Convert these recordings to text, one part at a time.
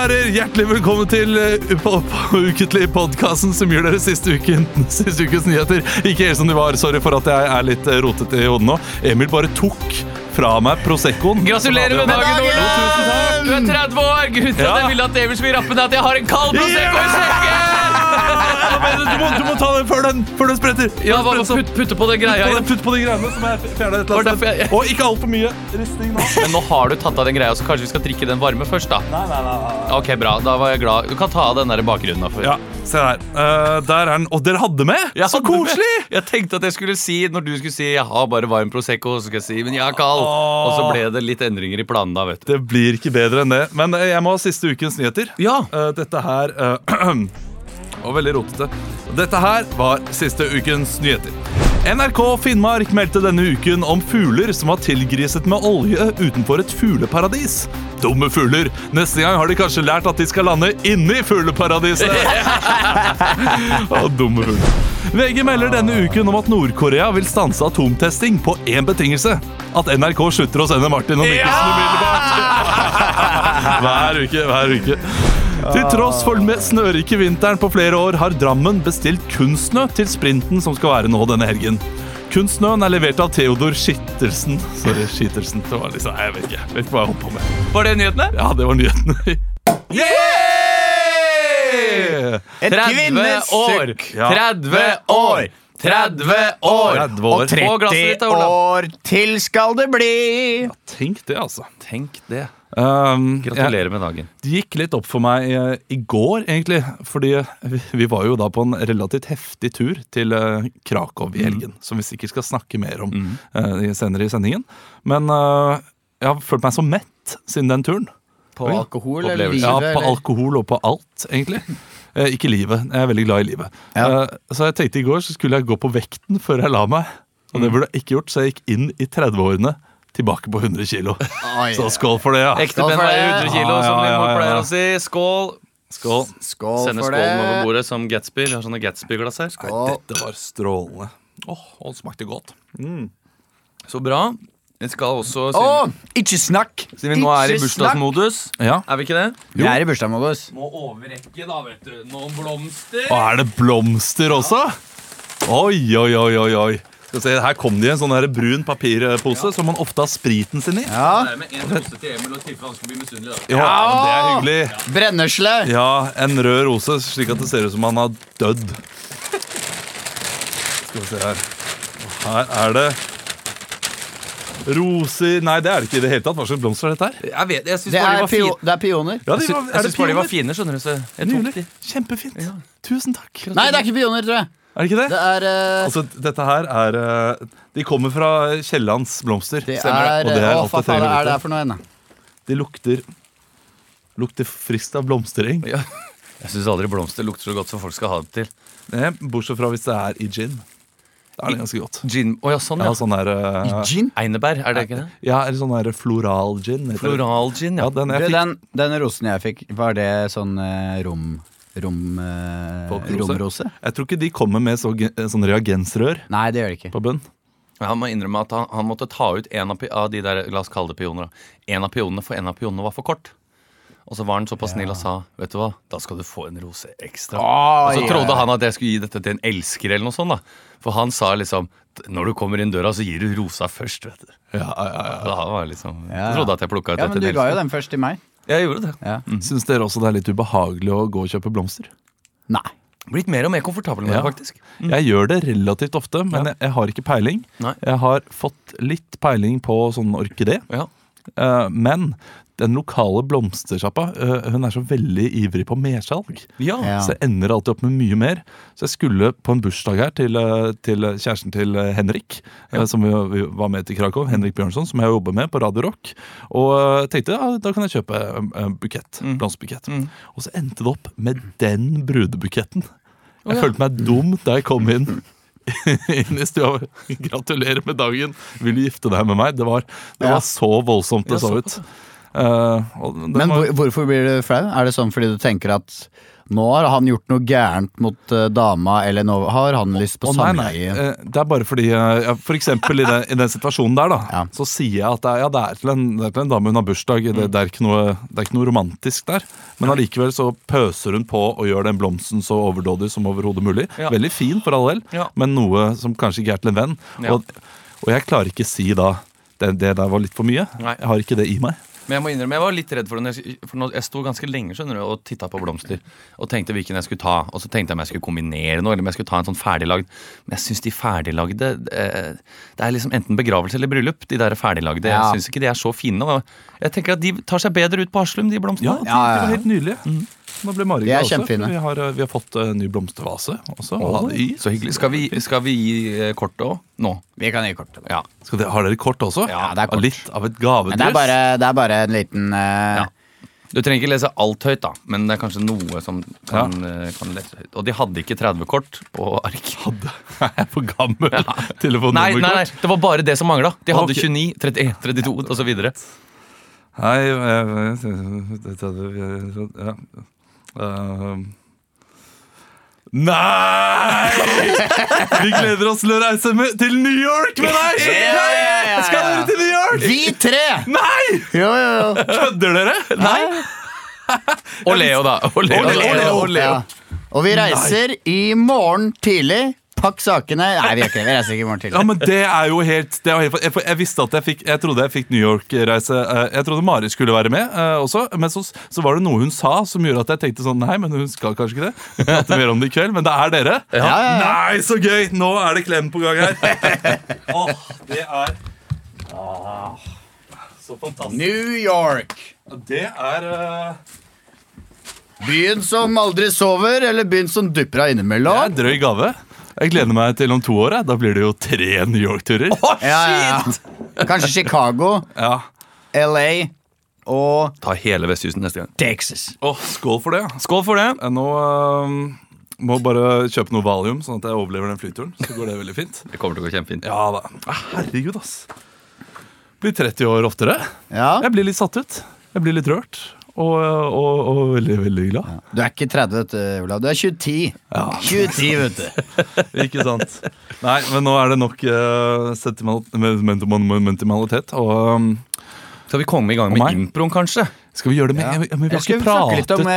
Herrer, hjertelig velkommen til på Ukentlig podkasten som gir dere siste, uken, siste ukens nyheter. Ikke helt som de var. Sorry for at jeg er litt uh, rotete i hodet nå. Emil bare tok fra meg Proseccoen. Gratulerer med dagen, Ole! Du er 30 år! Grunnen til at jeg ville at Emil skulle rappe, er at jeg har en kald Prosecco i sekken! Du må, du må ta den før den, før den spretter. Ja, spretter. putt, putte på den greia igjen. Putt på de greiene som er fjernet et eller annet sted. Og ikke altfor mye risting nå. Men nå har du tatt av den greia, så kanskje vi skal drikke den varme først, da. Nei, nei, nei. Ok, bra. Da var jeg glad. Du kan ta av den der bakgrunnen. for- Ja, se der. Uh, der er den. Og dere hadde med! Jeg Så hadde med- koselig! Jeg tenkte at jeg skulle si Når du skulle si 'jeg har bare varm Prosecco', så skal jeg si 'men jeg er kald'. Og så ble det litt endringer i planen da, vet du. Det blir ikke bedre enn det. Men eh, jeg må ha siste ukens nyheter. Ja. Uh, dette her eh, Og veldig rotete. Dette her var siste ukens nyheter. NRK Finnmark meldte denne uken om fugler som var tilgriset med olje utenfor et fugleparadis. Dumme fugler. Neste gang har de kanskje lært at de skal lande inni fugleparadiset. Å, dumme fugler. VG melder denne uken om at Nord-Korea vil stanse atomtesting på én betingelse. At NRK slutter å sende Martin og Mikkelsen umiddelbart. Hver uke, hver uke. Til tross for den snørike vinteren på flere år har Drammen bestilt kunstsnø til sprinten som skal være nå denne helgen. Kunstsnøen er levert av Theodor Skittelsen. Sorry, Skittelsen. Det var liksom, jeg vet ikke, jeg vet ikke hva jeg holdt på med. Var det nyhetene? Ja, det var nyhetene. Yeah! Et 30 år! 30 år! 30 år! 30 år. Og Få glasset ditt, 30 år til skal det bli. Tenk det, altså. Tenk det. Um, jeg, Gratulerer med dagen. det gikk litt opp for meg eh, i går, egentlig. Fordi vi, vi var jo da på en relativt heftig tur til uh, Krakow i helgen. Som vi sikkert skal snakke mer om eh, senere i sendingen. Men uh, jeg har følt meg så mett siden den turen. På alkohol eller livet? Ja, på eller? alkohol og på alt, egentlig. Eh, ikke livet. Jeg er veldig glad i livet. Ja. Eh, så jeg tenkte i går så skulle jeg gå på vekten før jeg la meg. Og det burde jeg ikke gjort, så jeg gikk inn i 30-årene tilbake på 100 kilo. Oi. Så skål for det, ja. Ekte menn veier det. 100 kg, som ja, din mor ja, ja. pleier å si. Skål. Skål. Skål Sender for skålen over det. bordet som Gatsby. Vi har sånne Gatsby-glass her. Skål. Dette var strålende. Åh, oh, det smakte godt. Så bra. Vi skal også, Å, siden, ikke snakk! siden vi nå er i Ikke bursdagsmodus, Ja. er vi ikke det? Vi er i bursdagsmodus. Må overrekke, da, vet du. Noen blomster. Og er det blomster også? Oi, oi, oi, oi, oi. Skal se, her kom det i en sånn her brun papirpose som man ofte har spriten sin i. Ja. Det er med en rose til Emil, og tilfelle han skulle bli misunnelig. da. Ja, men det er hyggelig. Brennesle. Ja, en rød rose, slik at det ser ut som han har dødd. Skal vi se her. Og Her er det roser Nei, det er det ikke i det hele tatt. Hva slags blomster er dette her? Jeg vet, jeg Det bare de er, var pio fine. det er pioner. Ja, de var, jeg er det syns bare de var pioner? fine, skjønner du. Så jeg tok Nydelig. de. Kjempefint. Ja. Tusen takk. Nei, det er ikke pioner, tror jeg. Er det ikke det? Det er, eh, Altså, dette her er eh, De kommer fra Kiellands blomster. det er, Og det er Å, alt jeg faen trenger å er det vite. her for noe ennå? De lukter Lukter friskt av blomstereng. Ja. Jeg syns aldri blomster lukter så godt som folk skal ha det til. Eh, Bortsett fra hvis det er i gin. Da er det ganske godt. Gin Oh, ja, sånn, Ja, ja. sånn der, uh, Gin? Einebær, er det ikke det? ja, eller sånn der floral gin. Floral gin, Ja, ja. den jeg fikk den, den rosen jeg fikk, var det sånn uh, rom... Rom... uh, romrose? Jeg tror ikke de kommer med så, sånn reagensrør Nei, det gjør de ikke. på bunn. Han må innrømme at han, han måtte ta ut en av, av de der La oss kalle det pioner. En av pionene, for en av pionene var for kort. Og så var han såpass snill og sa Vet du hva, da skal du få en rose ekstra. og så ja. trodde han at jeg skulle gi dette til en elsker, eller noe sånt. da For han sa liksom Når du kommer inn døra, så gir du rosa først. vet du Ja, ja, ja. Da var jeg liksom Ja. Jeg trodde at jeg plukka ut Ja, men du ga jo den først til meg. Jeg gjorde det. Ja. Syns dere også det er litt ubehagelig å gå og kjøpe blomster? Nei. Blitt mer og mer komfortabel med Ja. det, faktisk. Jeg gjør det relativt ofte, men jeg, jeg har ikke peiling. Nei. Jeg har fått litt peiling på sånn orkidé, Ja. eh, men den lokale blomstersjappa eh, Hun er så veldig ivrig på mersalg. Ja. Så jeg ender alltid opp med mye mer. Så jeg skulle på en bursdag her til, eh, til kjæresten til eh, Henrik, ja. som vi, var med til Krakow, Henrik Bjørnson, som jeg jobber med på Radio Rock. Og tenkte ja, da kan jeg kjøpe en, mm. bukett. Blomsterbukett. Og så endte det opp med den brudebuketten. Jeg ja. følte meg dum da jeg kom inn. inn i stua. Gratulerer med dagen. Vil du gifte deg med meg? Det var, det Ja. var så voldsomt det så så- ut. Eh, og den Men var- hvorfor blir du flau? Er det sånn fordi du tenker at nå har han gjort noe gærent mot eh, dama, eller nå har han lyst på nei, nei. samleie? eh, Det er bare fordi eh, For eksempel i den, i den situasjonen der, da. Ja. Så sier jeg at det er, ja, det er, til, en, det er til en dame hun har bursdag. Det, det, er ikke noe, det er ikke noe romantisk der. Men allikevel så pøser hun på og gjør den blomsten så overdådig som overhodet mulig. Ja. Veldig fin, for all del, Ja. men noe som kanskje ikke er til en venn. Ja. Og, og jeg klarer ikke si da det, det der var litt for mye. Nei. Jeg har ikke det i meg. Men jeg må innrømme, jeg var litt redd for. Jeg, for jeg sto ganske lenge skjønner du, og titta på blomster og tenkte hvilken jeg skulle ta. Og så tenkte jeg om jeg skulle kombinere noe, eller om jeg skulle ta en sånn ferdiglagd. Men jeg syns de ferdiglagde eh, Det er liksom enten begravelse eller bryllup. De der ferdiglagde. Ja. Jeg syns ikke de er så fine. Jeg tenker at de tar seg bedre ut på Haslum, de blomstene. de, Ja, ja, de var helt nydelige. Nå ble Mari er glad også, kjempefine. for Vi har, eh, vi har fått en ny blomstervase også. Ha i. Så hyggelig. Skal vi, skal vi gi eh, kortet òg? Nå? Vi kan gi kort. Ja. Skal dere, har dere kort også? Ja, det er kort. Litt av et gavedryss. Men det er bare, det er bare en liten eh, Ja. Du trenger ikke lese alt høyt, da, men det er kanskje noe som kan, eh, kan lese høyt. Og de hadde ikke 30-kort på ark. Hadde. Jeg er for gammel. Nei, nei, nei, Telefonnummerkort. det var bare det som mangla. De hadde Ok. 29, 31, 32 osv. Hei eh, ja. Eh, Nei! Vi gleder oss til å reise med, til New York med deg! Ja, ja, ja. Skal dere til New York? Vi tre! Nei! Jo, jo, jo. Kødder dere? Nei. Og Leo, da. Og Leo, Og Leo, og Leo. Ja. Og vi reiser i morgen tidlig. Pakk sakene. Nei, vi ikke. Vi reiser ikke i morgen Ja, tidlig. men det er jo helt, er helt jeg, jeg visste at jeg fikk Jeg trodde jeg fikk New York-reise. eh, Jeg trodde Mari skulle være med eh, også, men så, så var det noe hun sa som gjorde at jeg tenkte sånn Nei, men hun skal kanskje ikke det. Vi prater mer om det i kveld, men det er dere. Ja, ja, ja. Nei, så gøy! Nå er det klem på gang her. Åh, det er Åh, Så fantastisk. New York. Det er uh, Byen som aldri sover, eller byen som dupper av det er en drøy gave. Jeg gleder meg til om to år. jeg. Da blir det jo tre New York-turer. Ja, ja, ja. Kanskje Chicago, Ja. LA og Ta hele vestkysten neste gang. Texas. Åh, skål for det. Skål for det. Jeg nå eh, må bare kjøpe noe valium, sånn at jeg overlever den flyturen. Så går det veldig fint. Det kommer til å gå kjempefint. Ja da. Ah, Herregud, ass. Blir 30 år oftere. Ja. Jeg blir litt satt ut. Jeg blir litt rørt. Og, og, og veldig, veldig glad. Du er ikke 30, vet du, Olav. Du er 2010. 2010, vet du. Ikke sant? Nei, men nå er det nok uh, sentimentalitet. Og um, Skal vi komme i gang med improen, kanskje? skal vi gjøre det med Ja. ja, men vi har ikke snakke litt om uh,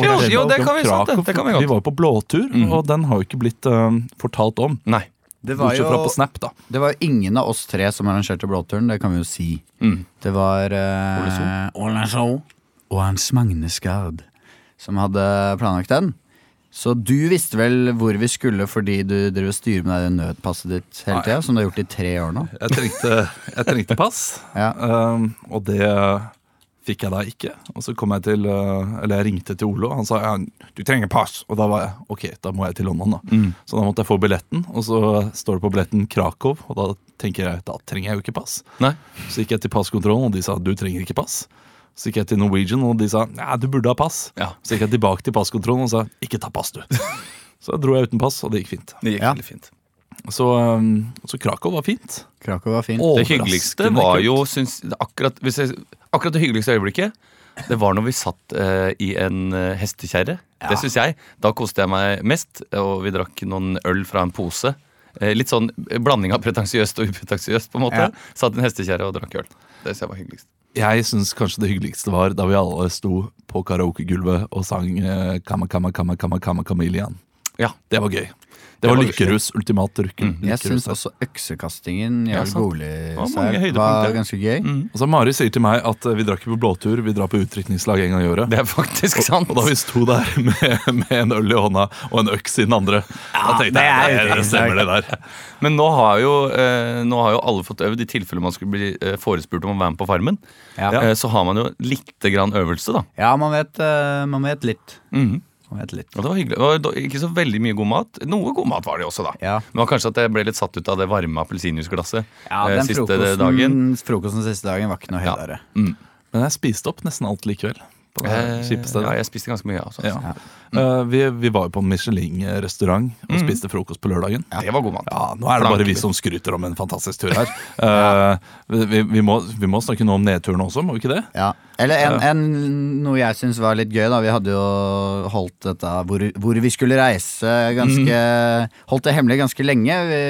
Jo, jo, det kan vi sant, det. Det kan vi godt. Vi var jo på blåtur, og den har jo ikke blitt uh, fortalt om. Nei. Det var, jo, på Snap, det var ingen av oss tre som arrangerte blåturen, det kan vi jo si. Mm. Det var uh, Ole So og Hans Magnus Gard som hadde planlagt den. Så du visste vel hvor vi skulle fordi du drev og styrer med det nødpasset ditt hele tida? Som du har gjort i tre år nå? Jeg trengte, jeg trengte pass, Ja. um, og det fikk jeg da ikke. Og så kom jeg til uh, Eller jeg ringte til Olo, og han sa ja, du trenger pass. Og da var jeg ok, da må jeg til London, da. Så da måtte jeg få billetten, og så står det på billetten Krakow, og da tenker jeg da trenger jeg jo ikke pass. Nei. Så gikk jeg til passkontrollen, og de sa du trenger ikke pass. Så gikk jeg til Norwegian, og de sa ja, du burde ha pass. Ja. Så gikk jeg tilbake til passkontrollen og sa ikke ta pass, du. Så dro jeg uten pass, og det gikk fint. Det gikk Ja. veldig fint. Så, um, så Krakow var fint. Krakow var fint. Å. Det hyggeligste var jo syns, akkurat, hvis jeg, akkurat det hyggeligste øyeblikket Det var når vi satt eh, i en uh, hestekjerre. Det syns jeg. Da koste jeg meg mest, og vi drakk noen øl fra en pose. Eh, litt sånn blanding av pretensiøst og upretensiøst. på en måte Ja. Satt i en hestekjerre og drakk øl. Det synes jeg var hyggeligst. Jeg syns kanskje det hyggeligste var da vi alle sto på karaokegulvet og sang eh, Kama Kama Kama Kama Kama Kamelian. Ja, Det var gøy. Det var lykkerus. Ultimat lykke, Jeg lykkerus. syns også øksekastingen i Ja, Jarl sant. Var var ganske gøy. Og så Mari sier til meg at eh, vi drar ikke på blåtur, vi drar på utdrikningslag en gang i året. Det er faktisk sant. Og da vi sto der med, med en øl i hånda og en øks i den andre, da tenkte jeg det, det stemmer det der. Men nå har, jo, eh, nå har jo alle fått øvd i tilfelle man skulle bli eh, forespurt om å være med på Farmen. Ja. Så har man jo lite grann øvelse, da. Ja, man vet, man vet litt. Mhm. Man litt. Og det var hyggelig. Det var ikke så veldig mye god mat. Noe god mat var det også, da. Ja. Men det var kanskje at jeg ble litt satt ut av det varme appelsinjuiceglasset Ja, eh, den siste frokosten, dagen. frokosten siste dagen var ikke noe Ja. Mm. Men jeg spiste opp nesten alt likevel. På det Eh, kjipe stedet. Ja, jeg spiste ganske mye, altså. Ja. Eh, vi, vi var jo på en Michelin-restaurant og spiste frokost på lørdagen. Det var god mat. Ja, Nå er det bare vi som skryter om en fantastisk tur her. Uh, vi, vi, må, vi må snakke noe om nedturen også, må vi ikke det? Ja. Eller en, en, noe jeg syns var litt gøy. da Vi hadde jo holdt dette hvor, hvor vi skulle reise ganske Holdt det hemmelig ganske lenge. Vi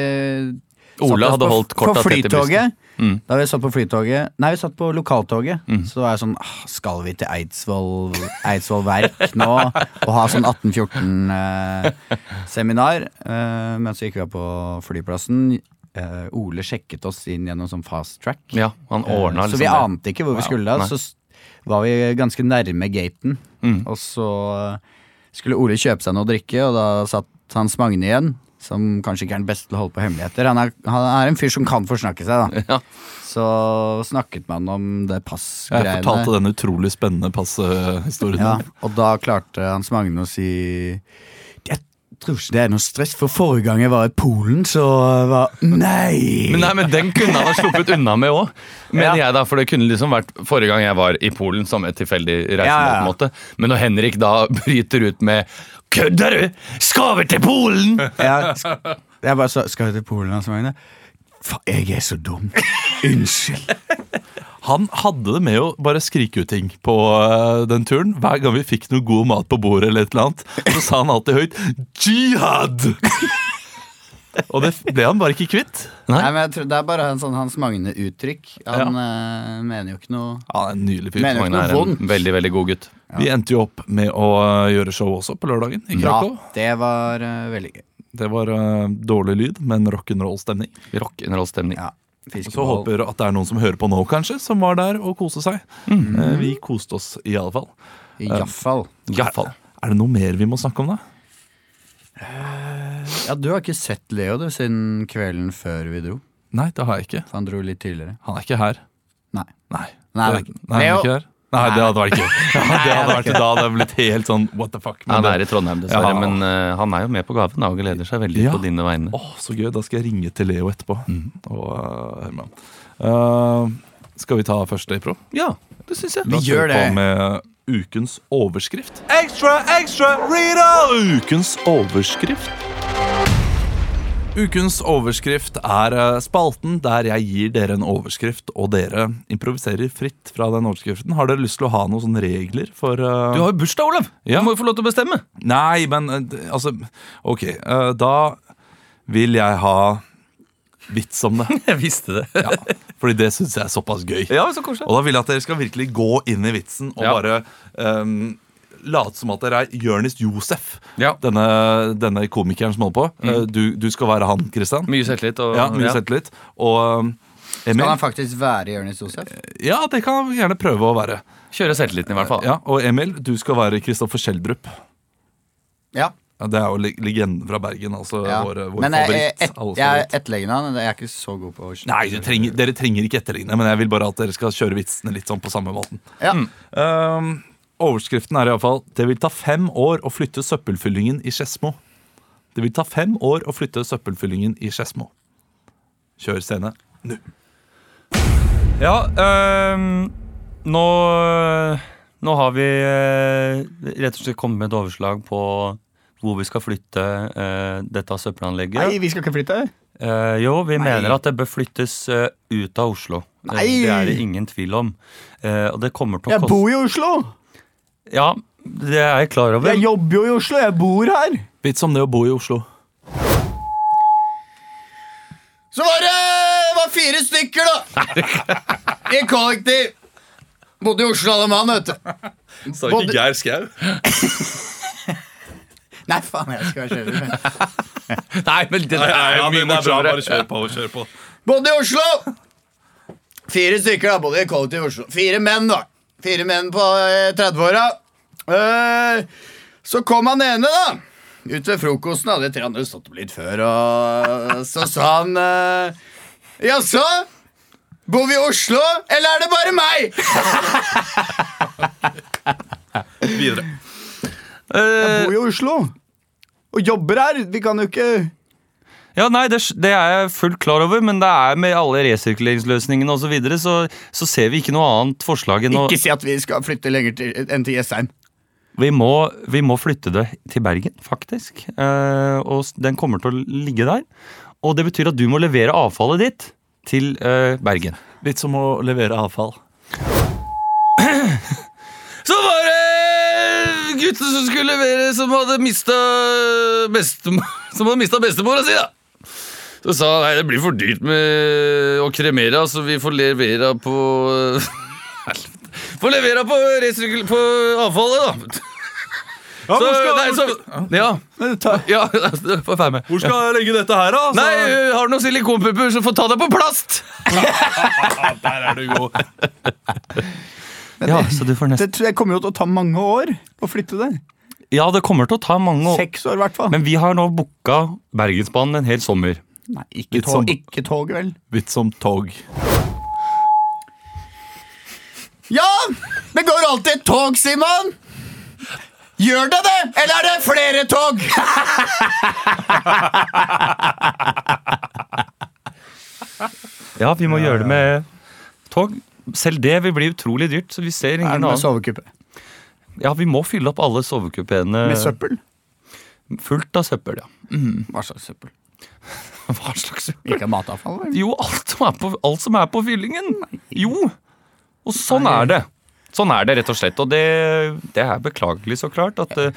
Ole hadde holdt korta tett i brystet. Mm. Da vi satt på flytoget Nei, vi satt på lokaltoget. Så var jeg sånn ah, Skal vi til Eidsvoll Eidsvoll Verk nå og ha sånn 1814-seminar? Eh, men så gikk vi opp på flyplassen. Eh, Ole sjekket oss inn gjennom sånn fast track. Ja, han ordna Eh, så liksom vi ante ikke hvor vi skulle nei. Så var vi ganske nærme gaten. Mm. Og så eh, skulle Ole kjøpe seg noe å drikke, og da satt Hans Magne igjen. Som kanskje ikke er den beste til å holde på hemmeligheter. Han er, han er en fyr som kan forsnakke seg, da. Ja. Så snakket man om det passgreiene. Jeg fortalte den utrolig spennende passhistorien. Ja, og da klarte Hans Magne å si Jeg tror ikke det er noe stress, for forrige gang jeg var i Polen, så var Nei! Men, nei, men den kunne han ha sluppet unna med òg. Mener jeg da, for det kunne liksom vært forrige gang jeg var i Polen som et tilfeldig reisemål. Ja, ja. på en måte Men når Henrik da bryter ut med 'Kødder du?! Skal vi til Polen?!' Ja, jeg bare sa Skal vi til Polen, Hans Magne? Faen, jeg er så dum. Unnskyld. Han hadde det med å bare skrike ut ting på eh, den turen. Hver gang vi fikk noe god mat på bordet, eller et eller annet, så sa han alltid høyt 'jihad'! Og det ble han bare ikke kvitt. Nei. Nei, men jeg tror Det er bare en sånn Hans Magne-uttrykk. Han eh, mener jo ikke noe Ja, en Nydelig fyr. Mener Magne er noe en vondt. veldig, veldig god gutt. Vi endte jo opp med å eh, gjøre show også på lørdagen i Ja, Krakow. det var eh, veldig gøy. Det var eh, dårlig lyd, men rock'n'roll-stemning. Rock'n'roll-stemning. Ja, Så fiskeboll. håper at det er noen som hører på nå, kanskje, som var der og koste seg. Eh, Vi koste oss i alle fall. Iallfall. Iallfall. Er det noe mer vi må snakke om, da? Ja, du har ikke sett Leo du siden kvelden før vi dro. Nei, det har jeg ikke. For han dro litt tidligere. Han er ikke her. Nei. Nei. Nei, det, nei, nei, han er ikke her. Nei, det hadde vært gøy. Ja, det hadde vært, da hadde det blitt helt sånn what the fuck. Men Han er i Trondheim, dessverre, Ja. men uh, han er jo med på gaven da, og gleder seg veldig Ja. på dine vegne. Åh, så gøy. Da skal jeg ringe til Leo etterpå. Og uh, høre. Uh, skal vi ta første impro? Ja, det syns jeg. Vi gjør det. med ukens overskrift. Ekstra, ekstra, Rita! Ukens overskrift. Ukens overskrift er eh, spalten der jeg gir dere en overskrift, og dere improviserer fritt fra den overskriften. Har dere lyst til å ha noen sånne regler for uh... Du har jo bursdag, Olav! Ja. Du må jo få lov til å bestemme. Nei, men eh, altså Ok, uh, da vil jeg ha vits om det. Jeg visste det. Ja, fordi det syns jeg er såpass gøy. Ja, så. Og da vil jeg at dere skal virkelig gå inn i vitsen og Ja. bare ehm, late som at dere er Jonis Josef. Ja. Denne, denne komikeren som holder på. Mm. du, du skal være han, Kristian. Mye selvtillit. Og, Ja, mye selvtillit. Og um, Skal han faktisk være Jonis Josef? Ja, det kan han gjerne prøve å være. Kjøre selvtilliten, i hvert fall. Ja, Og Emil, du skal være Kristoffer Schjelderup. Ja. Ja, det er jo le- legenden fra Bergen. Altså ja. vår, vår Men jeg, favoritt. jeg, et, jeg er etterleggende han. Jeg er ikke så god på å Nei, du trenger, dere trenger ikke etterligne, men jeg vil bare at dere skal kjøre vitsene litt sånn på samme måten. Ja. Um, overskriften er iallfall Det vil ta fem år å flytte søppelfyllingen i Skedsmo. Det vil ta fem år å flytte søppelfyllingen i Skedsmo. Kjør scene nå. Ja, øh, nå, nå har vi øh, rett og slett kommet med et overslag på hvor vi skal flytte øh, dette søppelanlegget. Nei, vi skal ikke flytte. Uh, jo, vi Nei. mener at det bør flyttes uh, ut av Oslo. Eh, Nei. Det er det ingen tvil om. Uh, og det kommer til å Jeg bor i Oslo! Ja, det er jeg klar over. Jeg jobber jo i Oslo, jeg bor her! Vits om det å bo i Oslo. Så var det var fire stykker, da! I kollektiv. Bodde i Oslo alle mann, vet du. Sa Både- ikke Geir Skau? Nei, faen, jeg skal kjøre. Nei, men det, er jo mye morsommere. Bare kjør på. kjør på Bodde i Oslo! Fire stykker da, bodde i kollektiv i Oslo. Fire menn, da. Fire menn på eh, 30-åra. Eh, så kom han ene, da. Ut ved frokosten hadde andre stått opp litt før, og så sa han eh, Jaså? Bor vi i Oslo, eller er det bare meg? Videre. Jeg bor i Oslo. Og jobber her. Vi kan jo ikke Ja, nei, det, det er jeg fullt klar over, men det er med alle resirkuleringsløsningene osv., så, videre, så så ser vi ikke noe annet forslag enn å Ikke si at vi skal flytte lenger til, enn til Jessheim. vi må, vi må flytte det til Bergen, faktisk. Eh, og den kommer til å ligge der. Og det betyr at du må levere avfallet ditt til eh, Bergen. Litt som å levere avfall. Så var det gutten som skulle levere, som hadde mista bestemor Som hadde mista bestemora si, da. Så sa han nei, det blir for dyrt med å kremere, så vi får levere på Helvete. Får levere på, på avfallet, da. Ja, Så, skal, nei, så, ja, ja, få være med. hvor skal jeg legge dette her, da? Så- Nei, øh, har du noen silikonpupper, så få ta det på plast! Der er du god. Ja, så du får Det nesten tror jeg kommer jo til å ta mange år å flytte det. Ja, det kommer til å ta mange år. Seks år, i. Men vi har nå booka Bergensbanen en hel sommer. Nei, ikke tog. Som, tog, ikke tog, vel. Litt som tog. Ja! Det går alltid et tog, Simon! Gjør det det, eller er det flere tog? Ja, vi må gjøre det med tog. Selv det vil bli utrolig dyrt, så vi ser Er det med annen. sovekuppe? Ja, vi må fylle opp alle sovekupeene Med søppel? fullt av søppel, ja. Hva slags søppel? Hva slags søppel? Ikke matavfall, Eller? Jo, alt som er på, alt som er på fyllingen. Jo. Og sånn er det. Sånn er det, rett og slett. Og det, det er beklagelig, så klart. At eh,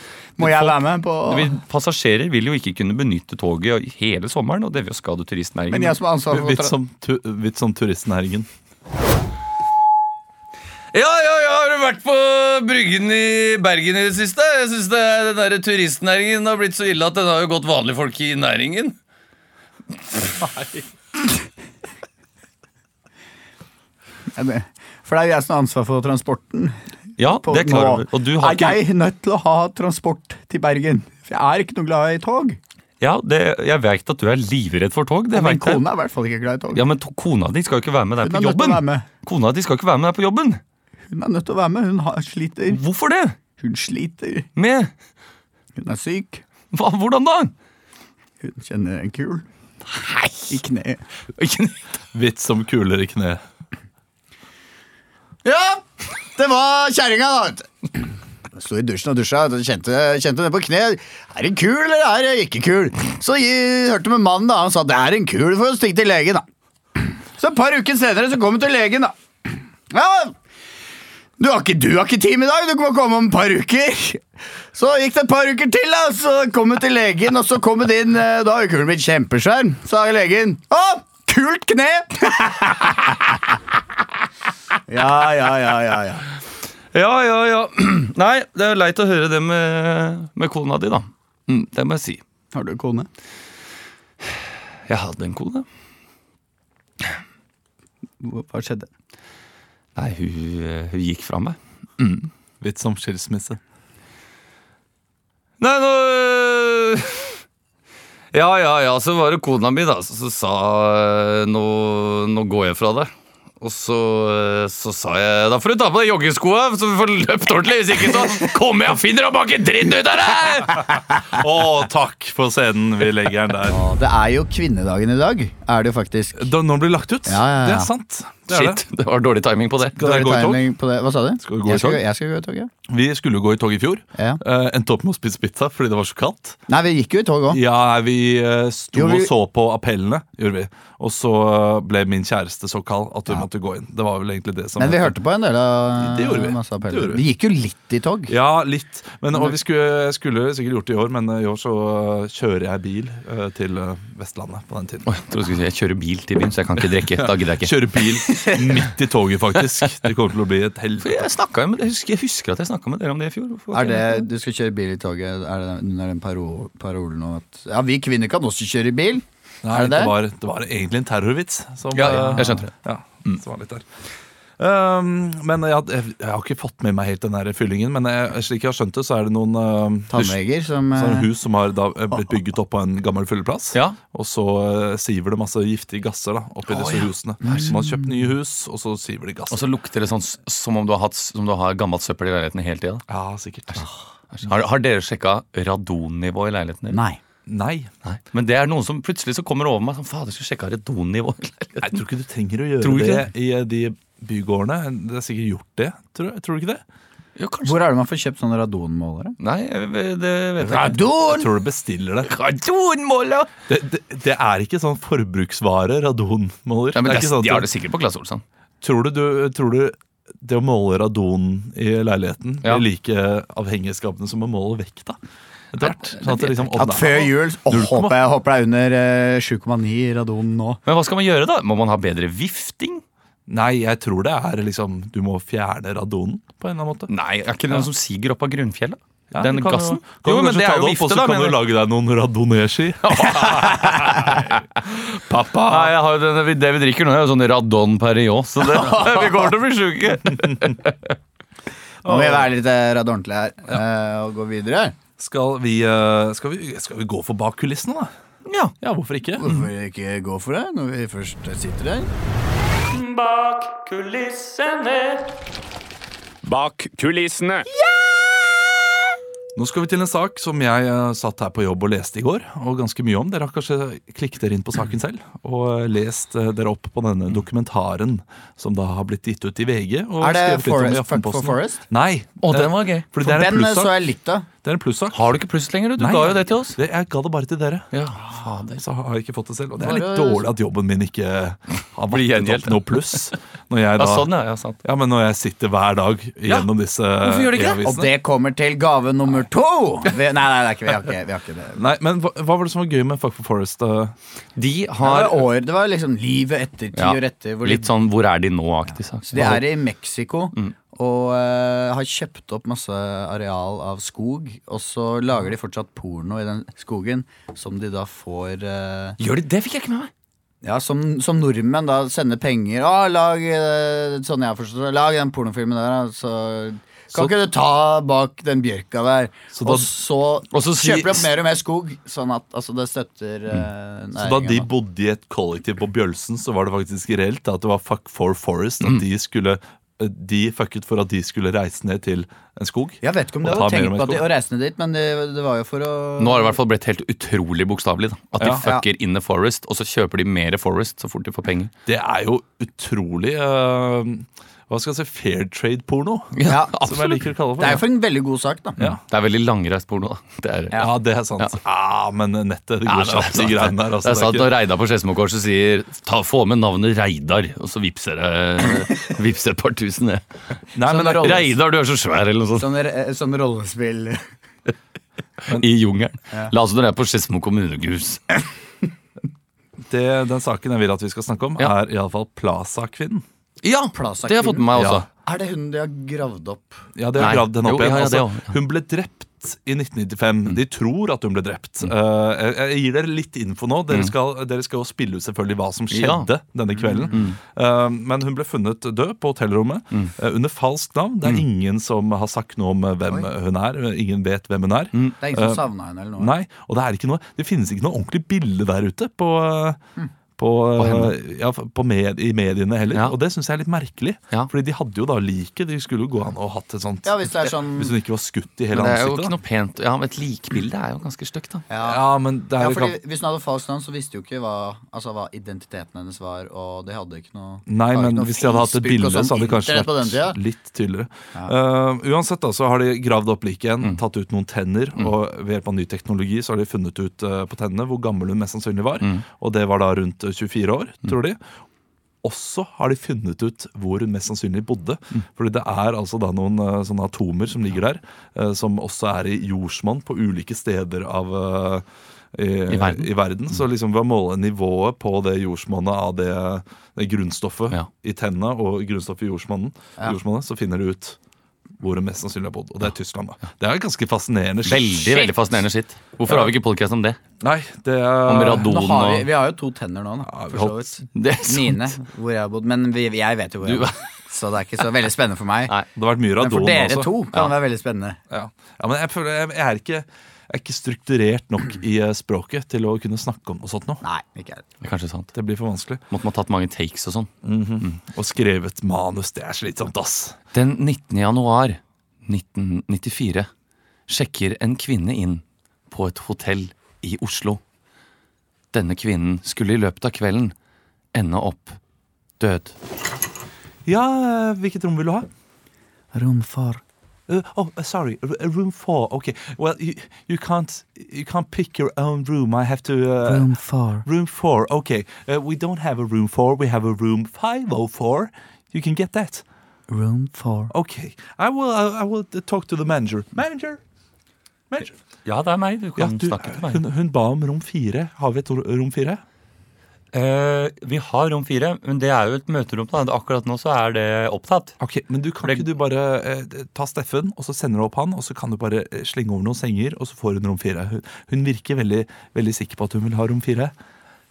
Må jeg folk- være med på vi, Passasjerer vil jo ikke kunne benytte toget hele sommeren, og det vil jo skade turistnæringen. Men jeg som har ansvar for Litt som, tu, litt som turistnæringen. Ja, ja, ja, har du vært på Bryggen i Bergen i det siste? Jeg synes er- den der turistnæringen har blitt så ille at den har jo gått vanlige folk i næringen. Det- For det er jo jeg som har ansvar for transporten. Ja, På, det klarer du. Og du har er ikke jeg nødt til å ha transport til Bergen. For jeg er ikke noe glad i tog. Ja, det, Jeg vet at du er livredd for tog. Det ja, men kona er i hvert fall ikke glad i tog. Ja, Men kona di skal jo ikke være med deg på jobben. Kona di skal ikke være med deg på jobben. Hun er nødt til å være med. Hun har, sliter. Hvorfor det? Hun sliter. Med Hun er syk. Hva, Hvordan da? Hun kjenner en kul i kneet. Kne. Vits som kuler i kne. Ja, det var kjerringa, da. vet. Jeg sto i dusjen og dusja og kjente, kjente ned på kne. Er det kul, eller er det ikke kul? Så jeg hørte med mannen, da. Han sa det er en kul for å stikke til legen, da. Så et par uker senere så kom hun til legen, da. Ja, du har ikke, du har ikke time i dag, du må komme om et par uker. Så gikk det et par uker til, da, så kom hun til legen, og så kom hun inn. eh, Da har jo kulen blitt kjempesvær, sa legen. Å, kult kne! ja, ja, ja, ja, ja. Ja, ja, ja. Nei, det er leit å høre det med, med kona di, da. Mm, det må jeg si. Har du kone? Jeg hadde en kone. Hva skjedde? Nei, hun, hun gikk fra meg. Vits som skilsmisse. Nei, nå øh, Ja, ja, ja, så var det kona mi da som sa øh, nå, nå går jeg fra deg. Og så, øh, så sa jeg da får du ta på deg joggeskoa, så vi får løpt ordentlig. Hvis ikke så kommer jeg og finner deg og en dritt ut av deg! Å, takk for scenen. Vi legger den der. Det er jo kvinnedagen i dag, er det jo faktisk. Da, når den blir lagt ut? Ja, ja, ja. Det er sant. Det Shit, det var dårlig timing på det. Skal dere gå i tog? Timing på det. Hva sa du? Skal vi gå i jeg, skal, tog? jeg skal gå i tog, ja. Vi skulle gå i tog i fjor. ja. Uh, endte opp med å spise pizza fordi det var så kaldt. Nei, vi gikk jo i tog òg. Ja, vi uh, sto Jo, vi- og så på appellene, gjorde vi. Og så eh, ble min kjæreste så kald at hun måtte gå inn. Det var vel egentlig det som Men vi hørte på en del av Det gjorde vi. masse appeller. Det gjorde vi. vi gikk jo litt i tog. Ja, litt. Men, og vi skulle, skulle sikkert gjort det i år, men i år så kjører jeg bil uh, til Vestlandet på den tiden. Oh, jeg, tror du skulle si, jeg kjører bil til byen, så jeg kan ikke drikke. Da gidder jeg ikke. Kjører bil midt i toget, faktisk. Det kommer til å bli et helvete. Jeg, med, jeg, husker, jeg husker at jeg snakka med dere om det i fjor. Er det, Du skal kjøre bil i toget, er det den paro parolen om at Ja, vi kvinner kan også kjøre bil. Nei, er det det, det? var, det var egentlig en terrorvits. Som, Ja, ja, eh, jeg skjønte det. Ja, som var litt der. Um, men jeg, jeg, jeg har ikke fått med meg helt den der fyllingen. Men jeg, slik jeg har skjønt det, så er det noen uh, Tannleger som uh, hus som har da, eh, blitt bygget opp på en gammel fylleplass. Ja. Og så uh, siver det masse giftige gasser da, oppi oh, disse ja. husene. Så man har kjøpt nye hus, og så siver de gass. Og så lukter det sånn som om du har, hatt, som du har gammelt søppel i leiligheten hele tida. Ja, sikkert. Har, har dere sjekka radonnivået i leiligheten din? Nei. Nei. Nei. Men det er noen som plutselig så kommer over meg sånn Fader, skal sjekke radonnivået. Jeg tror ikke du trenger å gjøre Tror det i de bygårdene. Det er sikkert gjort det, tror, jeg. tror du ikke det? Ja. Hvor er det man får kjøpt sånne radonmålere? Nei, det vet jeg ikke. Jeg Radon! tror du bestiller det. Radonmåler! Det, det, det er ikke sånn forbruksvare, radonmåler. Ja, men det det, er ikke sånn de har det sikkert på Klasse Olsson. Tror du, du, tror du det å måle radon i leiligheten Ja. blir like avhengighetsskapende som å måle vekta? Hvert. Sånn at liksom, At før jul Åh, 0,8. håper jeg håper det er under eh, 7,9 radon nå. Men hva skal man gjøre, da? Må man ha bedre vifting? Nei, jeg tror det er liksom Du må fjerne radonen på en eller annen måte. Nei, er ikke det noe som siger opp av grunnfjellet? Ja, Den kan gassen? Jo, kan Jo, men det er jo opp, da. vifte, så kan du lage deg noen radoneski. Pappa! Nei, jeg har jo denne, det vi drikker nå, er jo sånn Radon Perriot, så det, vi kommer til å bli sjuke. Nå må vi være litt eh, radordentlige her ja. og gå videre. Skal vi, eh, skal, vi, skal vi gå for bak kulissene, da? Ja. Ja, hvorfor ikke? Hvorfor ikke gå for det når vi først sitter der? Bak kulissene. Bak kulissene. Nå skal vi til en sak som jeg eh, satt her på jobb og leste i går. Og ganske mye om. Dere har kanskje klikket dere inn på saken selv og eh, lest eh, dere opp på denne dokumentaren som da har blitt gitt ut i VG. Og Er det Forest, Fuck for Forest? Nei. Å, den var gøy. For den så jeg litt av. Det er en plussak. Har du ikke pluss lenger, du? Du Nei, ga jo det til oss. Det, jeg ga det bare til dere. Ja, fader. Så har jeg ikke fått det selv. Og det er litt dårlig at jobben min ikke har blitt opp noe pluss. Når jeg Ja, sånn, ja. ja sant. ja, men når jeg sitter hver dag gjennom disse Hvorfor gjør det ikke det? Og det kommer til gave nummer to! Vi, nei, nei, det er ikke, vi, har ikke, vi har ikke det. Nei, men hva, hva var det som var gøy med Fuck for Forest? De har Det var, år, det var liksom livet etter, ti Ja, år etter. Hvor litt de, sånn 'hvor er de nå'-aktig sak. så de er i Mexico og uh, har kjøpt opp masse areal av skog. Og så lager de fortsatt porno i den skogen, som de da får uh, Gjør de det? fikk jeg ikke med meg. Ja, som, som nordmenn da sender penger. Å, lag uh, sånn jeg forstår. Lag den pornofilmen der. Så kan Så- ikke du ta bak den bjørka der? Så da- og så, Og så si- kjøper de opp mer og mer skog, sånn at altså, det støtter næringen Så da de bodde i et kollektiv på Bjølsen, så var det faktisk reelt at det var Fuck for Forest. Mm. At de skulle De fucket for at de skulle reise ned til en skog. Jeg vet ikke om det Og var tenkt på at de, å reise ned dit, men det, det var jo for å Nå har det i hvert fall blitt helt utrolig bokstavelig. da At de Ja. fucker in the forest, og så kjøper de mer Forest så fort de får penger. Det er jo utrolig uh, Hva skal jeg si fair trade-porno. Ja, Som jeg liker å kalle det for. Det er jo for en veldig god sak, da. Ja. Det er veldig langreist porno. da Det er, Ja, det er sant. Ja, men nettet, det går det er kjapt, de greiene der. det Altså, er sant når Reidar på Skedsmokorset sier ta, 'få med navnet Reidar', og så vipser det vipser et par tusen ned. Nei, men rolles... Reidar, du er så svær, eller noe sånt. Sånn, sånn rollespill I jungelen. La oss når det er på Skedsmo kommunehus. den saken jeg vil at vi skal snakke om, Ja. er iallfall Plaza-kvinnen. Ja, Plaza det har jeg fått med meg også. Ja. Er det hun de har gravd opp? Ja, de har Nei. gravd henne opp Jo, igjen. ja, ja, altså, ja. Hun ble drept i 1995. Mm. De tror at hun ble drept. Eh, jeg, jeg gir dere litt info nå. Dere skal, dere skal jo spille ut selvfølgelig hva som skjedde Ja. Mm. denne kvelden. Uh, men hun ble funnet død på hotellrommet Mm. uh, under falskt navn. Det er ingen som har sagt noe om hvem hvem hun er. Ingen vet hvem hun er. Mm. Det er ingen som savna henne eller noe? Nei, og det er ikke noe Det finnes ikke noe ordentlig bilde der ute på, på, eh, ja, på med, i mediene heller. Ja. Og det syns jeg er litt merkelig. Ja. Fordi de hadde jo da liket. De skulle jo gå an og hatt et sånt Ja, hvis det er sånn Hvis hun ikke var skutt i hele Men det er jo ikke da. noe pent Ja, men et likbilde er jo ganske stygt, da. Ja. Ja, men det er Ja, fordi kan- Hvis hun hadde falskt navn, så visste jo ikke hva, altså, hva identiteten hennes var. Og de hadde ikke noe Nei, men noe hvis de hadde hatt et bilde, sånn så hadde det kanskje vært litt tydeligere. Uh, uansett da, så har de gravd opp liket igjen, Mm. tatt ut noen tenner, og ved hjelp av ny teknologi så har de funnet ut uh, på tennene hvor gammel hun mest sannsynlig var. Mm. Og det var da rundt 24 år, tror de. Også har de funnet ut hvor hun mest sannsynlig bodde. Mm. Fordi det er altså da noen eh, sånne atomer som ligger der, eh, som også er i jordsmonn på ulike steder av eh, i, I verden. i verden. Så liksom ved å måle nivået på det jordsmonnet av det, det grunnstoffet Ja. i tenna og grunnstoffet i jordsmonnet, Ja. så finner du ut hvor hun mest sannsynlig har bodd. Og det er Tyskland, da. Det er ganske fascinerende. shit. Veldig veldig fascinerende skitt. Hvorfor har vi ikke podcast om det? Nei, det er... Om radon og vi, vi har jo to tenner nå, da. Ja, vi for så vidt. Det er sant. Mine, hvor jeg har bodd. Men vi, jeg vet jo hvor jeg har bodd. Så det er ikke så veldig spennende for meg. Nei. Det har vært mye radon Men for dere også. to kan det være veldig spennende. Ja. ja, men jeg føler jeg, jeg er ikke er ikke strukturert nok i eh, språket til å kunne snakke om noe sånt nå. Nei, ikke er Det er kanskje sant. Det blir for vanskelig. Måtte man tatt mange takes og sånn. Og skrevet manus, det er slitsomt, ass. Den 19. januar 1994 sjekker en kvinne inn på et hotell i Oslo. Denne kvinnen skulle i løpet av kvelden ende opp død. Ja, hvilket rom vil du ha? Rom for Uh, oh, uh, sorry, r- uh, room four. Okay. Well, you, you can't you can't pick your own room. I have to. Uh, Room four. room four. Okay. Uh, we don't have a room four. We have a room five oh four. You can get that. Room four. Okay. I will. I, I will uh, talk to the manager. Manager. Manager. Ja, det er meg. Du Ja, kan du, snakke til meg. hun, hun ba om rom fire. Har vi et ro- rom fire? Eh, vi har rom fire, men det er jo et møterom. da Akkurat nå så er det opptatt. Ok, Men du kan Det- ikke du bare uh, ta Steffen, og så sender du opp han, og så kan du bare eh, slenge over noen senger, og så får hun rom fire. Hun, hun virker veldig, veldig sikker på at hun vil ha rom fire.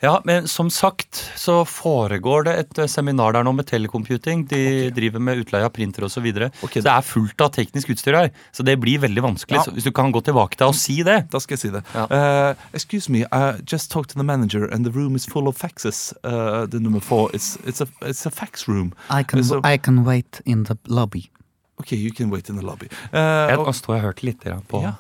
Ja, men som sagt så foregår det et eh, seminar der nå med telecomputing. De driver med utleie av printer osv. Så, videre. Ok. så det er fullt av teknisk utstyr her. Så det blir veldig vanskelig. Ja. Så hvis du kan gå tilbake til å si det. Da skal jeg si det. Ja. Uh, excuse me, I just talked to the manager, and the room is full of faxes. Uh, the number four, it's, it's, a, it's a fax room. I can So- I can wait in the lobby. Okay, you can wait in the lobby. Uh, Jeg, og- nå står jeg og hørte litt grann på Ja.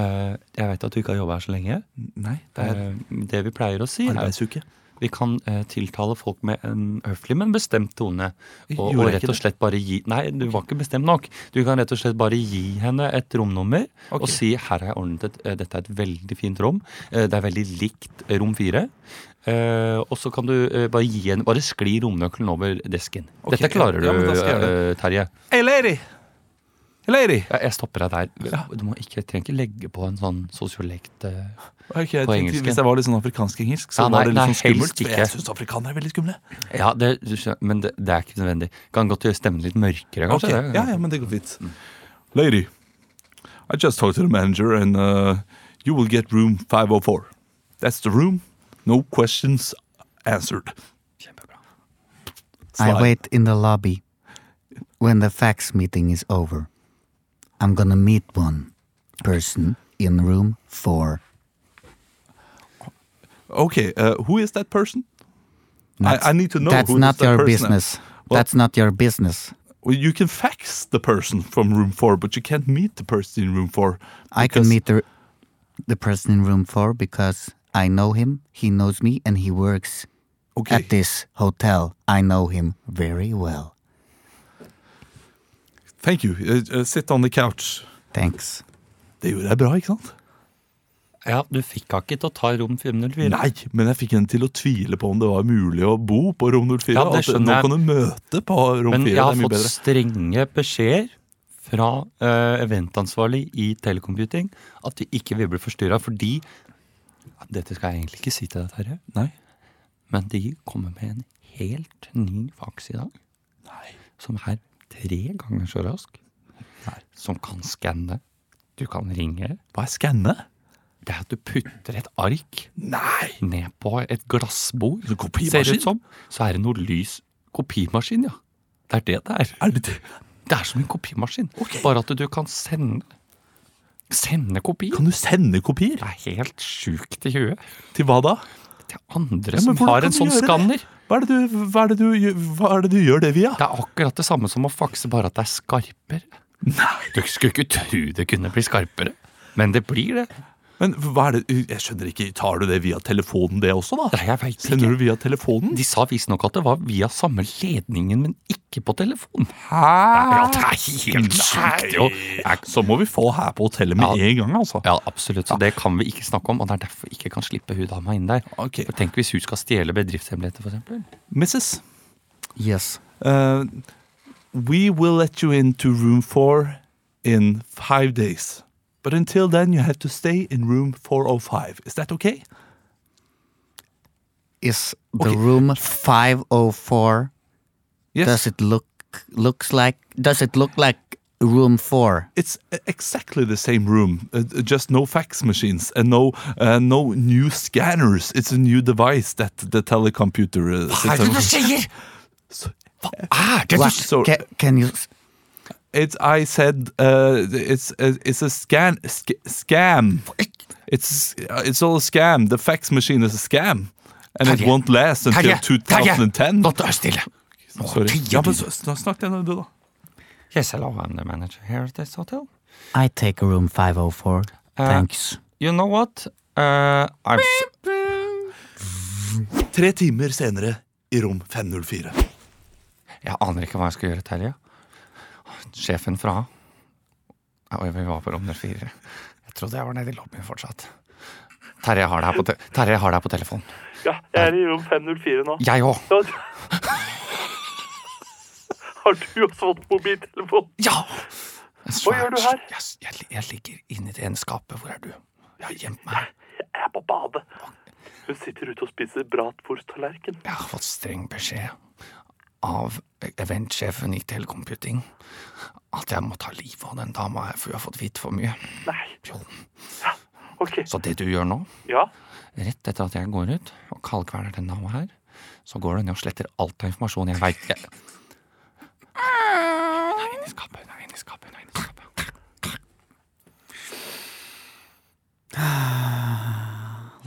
Eh, Jeg vet at du ikke har jobba her så lenge. nei, det er Eh, det vi pleier å si, arbeidsuke. vi kan eh, tiltale folk med en høflig, men bestemt tone. Og, og rett og slett bare gi Nei, du var ikke bestemt nok. Du kan rett og slett bare gi henne et romnummer okay. og si her har jeg ordnet et, dette er et veldig fint rom. Det er veldig likt rom fire. Uh, og så kan du uh, bare gi henne Bare skli romnøkkelen over desken. Okay, Dette klarer ja, du, ja, uh, Terje. Hey, lady! Lady! Ja, Jeg stopper deg der. Du må ikke, trenger ikke legge på en sånn sosiolekt uh, okay, På engelsk. hvis jeg var litt sånn afrikansk-engelsk, så Ja, nei, var det litt nei, sånn skummelt. For ikke. jeg syns afrikanere er veldig skumle. Ja, det, men det, det er ikke nødvendig. Kan godt gjøre stemmen litt mørkere, kanskje. Okay. Ja, ja, men det går fint. Lady, I just talked to the manager, and uh, you will get room 504. That's the room. No questions answered. Kjempebra. I wait in the lobby. When the fax meeting is over, I'm gonna meet one person in room four. Okay, uh, who is that person? I, I need to know. That's not that your business. Well- That's not your business. Well, you can fax the person from room four, but you can't meet the person in room four. I can meet the the person in room four because I know him, he knows me, and he works Okay. at this hotel. I know him very well. Thank you. Uh, sit on the couch. Thanks. Det gjorde jeg bra, ikke sant? Ja, du fikk henne ikke til å ta rom 404? Nei, men jeg fikk henne til å tvile på om det var mulig å bo på rom 04. Ja, det at skjønner nå jeg. kan du møte på rom 4. Men jeg det har er mye fått bedre. strenge beskjeder fra uh, eventansvarlig i Telecomputing at vi ikke vil bli forstyrra fordi Dette skal jeg egentlig ikke si til deg, Terje, Nei. men de kommer med en helt ny faks i dag. Som er tre ganger så rask. Som kan skanne. Du kan ringe. Hva er skanne? Det er at du putter et ark Nei! ned på et glassbord. Så? Ser ut som. Så er det noe lys. Kopimaskin, ja. Det er det det er. Er det det? Det er som en kopimaskin. Bare at du kan sende Sende kopier. Kan du sende kopier? Det er helt sjukt i huet. Til hva da? Til andre Ja, som har en sånn det? skanner. Hva er, det du, hva, er det du, hva er det du gjør det via? Det er akkurat det samme som å fakse, bare at det er skarpere. Nei. Du skulle ikke tro det kunne bli skarpere, men det blir det. Men hva er det Jeg skjønner ikke. Tar du det via telefonen, det også, da? Nei, jeg vet ikke. Sender du via telefonen? De sa visstnok at det var via samme ledningen, men ikke på telefon. Hæ? Ja, det er helt sjukt, jo. Så må vi få her på hotellet med Ja. en gang, altså. Ja, absolutt. Så det kan vi ikke snakke om, og det er derfor vi ikke kan slippe hun dama inn der. Ok. For Tenk hvis hun skal stjele bedriftshemmeligheter, for eksempel. Mrs. Yes. Uh, we will let you into room four in five days. But until then, you have to stay in room 405. Is that okay? Is the Okay. room 504 Yes. does it look looks like does it look like room 4? It's exactly the same room, uh, just no fax machines and no uh, no new scanners. It's a new device that the telecomputer uh, system. sier?! So- Hva er det du What? so- Ca- can you s- It's I said uh, it's uh, it's a scan sc scam. It's uh, it's all a scam. The fax machine is a scam, and it won't last until Terje, Terje, 2010. Nå er stille! Nå Sorry. Ja, men Snakk til du, da. Yes, hello, I'm the manager here at this hotel. I take a room 504. Uh, Thanks. You know what? Uh, I'm Tre timer senere i rom 504. Jeg aner ikke hva jeg skal gjøre, Terje. Sjefen fra Oi, vi var på rom nummer fire. Jeg trodde jeg var nede i lobbyen fortsatt. Terje jeg har deg på, te Terje, jeg har deg på telefon. Ja, jeg er i rom 504 nå. Jeg òg. Har du også fått mobiltelefon? Ja! Hva gjør du her? Jeg, jeg, jeg ligger inni det ene skapet. Hvor er du? Jeg har gjemt meg. Jeg er på badet. Hun sitter ute og spiser bratwursttallerken. Jeg har fått streng beskjed av eventsjefen i Telecomputing at jeg må ta livet av den dama her, for hun har fått vite for mye. Nei. Jo. Ok. Så det du gjør nå, Ja. rett etter at jeg går ut og kaldkveler den dama her, så går du ned og sletter alt av informasjon jeg veit jeg... Hun er inni skapet, hun er inni skapet, hun er inni skapet.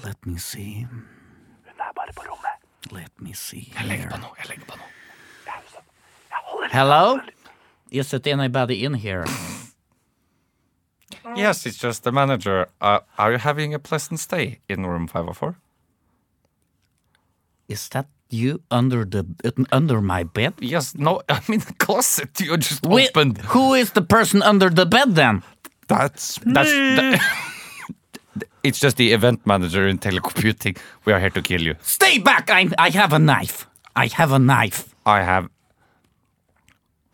Let me see. Hun er bare på rommet. Let me see. Jeg legger på noe, jeg legger på noe. Jeg holder Hello? Is it anybody in here? Yes, it's just the manager. Uh, are you having a pleasant stay in room 504? Is that you under the under my bed? Yes, no, I'm in the closet you just Wait, opened. who is the person under the bed then? That's That's that, It's just the event manager in telecomputing. We are here to kill you. Stay back! I I have a knife. I have a knife. I have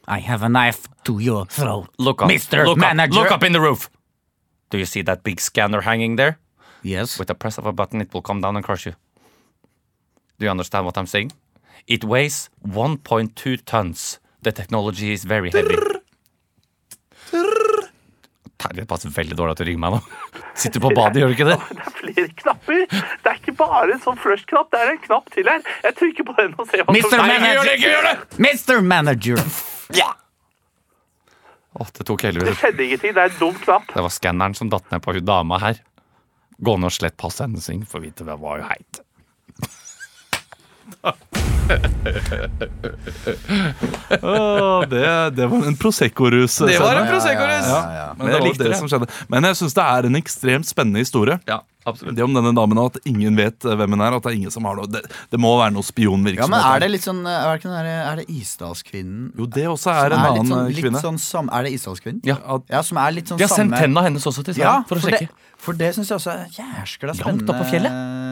I have a knife to your throat. look up, Mr. Look Manager. Up, look up in the roof. Do you see that big scanner hanging there? Yes. With the press of a button, it will come down and crush you. Do you understand what I'm saying? It weighs 1.2 tons. The technology is very heavy. Terje passer veldig dårlig til å ringe meg nå. Sitter du på badet, gjør du ikke det? Det er flere knapper. Det er ikke bare en sånn flush-knapp, det er en knapp til her. Jeg trykker på den og ser hva Mr. som det, ikke gjør Manager! Det! Åh, det tok Det skjedde ingenting, det er en dum knapp. Det var skanneren som datt ned på hun dama her. Gå ned og slett passet hennes inn, for å vite hvem var jo heit. Åh, det, det var en Prosecco-rus. Det var en. Prosecco-rus! Ja, men Men det jeg var likte det det. som skjedde. Men jeg syns det er en ekstremt spennende historie. Ja, absolutt. Det om denne damen at ingen vet eh, hvem hun er. At det er ingen som har noe Det, det må være noe Ja, men er det litt sånn Er det, er det Isdalskvinnen? Jo, det også er en er annen litt sånn, eh, litt kvinne. sånn sam, Er det Isdalskvinnen? Ja. Ja, som er litt sånn De har sendt samme tenna hennes også til ja, Sverige for å sjekke. det, for det syns jeg også er jæskla Langt spennende. opp på fjellet?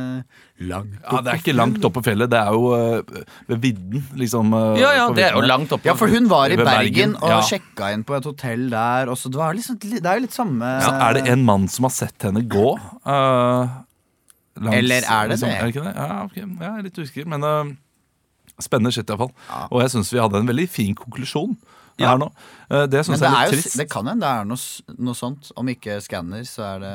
Langt Ja, Det er ikke langt opp på fjellet, det er jo eh, ved vidden. Liksom, eh, Ja, ja, det er jo langt opp. Ja, for hun var i Bergen, Bergen, og ja. sjekka inn på et hotell der. Også. det, var liksom, det er jo litt samme ja, er det en mann som har sett henne gå? eh, langs- Eller er det det? Er det ikke det? Ja, okay. jeg er litt usikker, men eh, spennende shit iallfall. Og jeg syns vi hadde en veldig fin konklusjon her nå. Eh, det syns jeg er er litt jo, trist. det kan hende det er noe, noe sånt. Om ikke skanner, så er det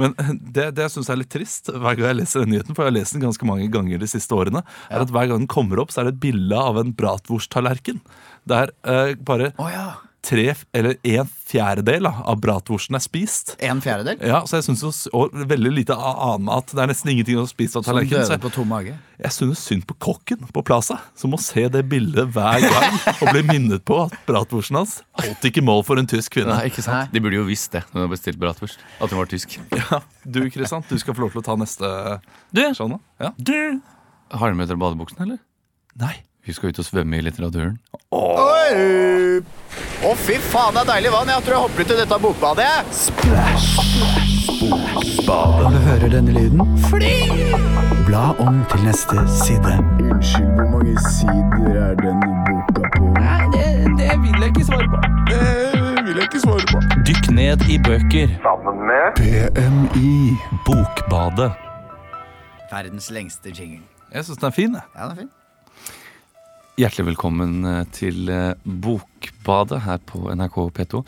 Men det, det syns jeg er litt trist hver gang jeg leser den nyheten, for jeg har lest den ganske mange ganger de siste årene. er at Hver gang den kommer opp, så er det et bilde av en bratwursttallerken. Der eh, bare oh, ja! Tre eller en fjerdedel av bratwursten er spist. En fjerdedel? Ja, så jeg synes og veldig lite annen mat. Det er nesten ingenting å spise av tallerkenen. Døde på tom mage? jeg synes synd på kokken på Plaza, som må se det bildet hver gang og bli minnet på at bratwursten hans holdt ikke mål for en tysk kvinne. Nei, ikke sant? De burde jo visst det når de har bestilt bratwurst. At hun var tysk. Ja, du, Kristian, du skal få lov til å ta neste Du, Sånn, ja. du. har du med dere badebuksen, eller? Nei. Vi skal ut og svømme i litteraturen. Oi! Å, fy faen, det er deilig vann. Jeg tror jeg hopper ut i dette bokbadet. Når du hører denne lyden, fly! Bla om til neste side. Unnskyld, hvor mange sider er denne boka på? Nei, Det vil jeg ikke svare på. Det vil jeg ikke svare på. Dykk ned i bøker. Sammen med BMI. Bokbadet. Verdens lengste jingle. Jeg syns den er fin. jeg. Ja, den er fin. Hjertelig velkommen eh, til eh, Bokbadet her på NRK P2.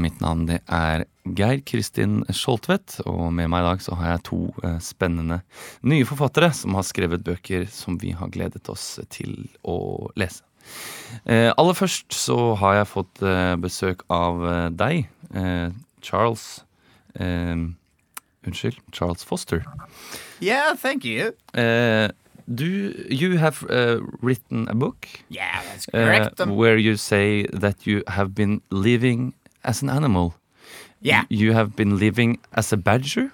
Mitt navn det er Geir Kristin Skjoltvedt, og med meg i dag så har jeg to eh, spennende nye forfattere som har skrevet bøker som vi har gledet oss til å lese. Eh, aller først så har jeg fått eh, besøk av eh, deg, eh, Charles eh, Unnskyld, Charles Foster. Yeah, thank you. Uh, do you have uh, written a book Yeah, that's uh, correct. Um, where you say that you have been living as an animal? yeah. You have been living as a badger,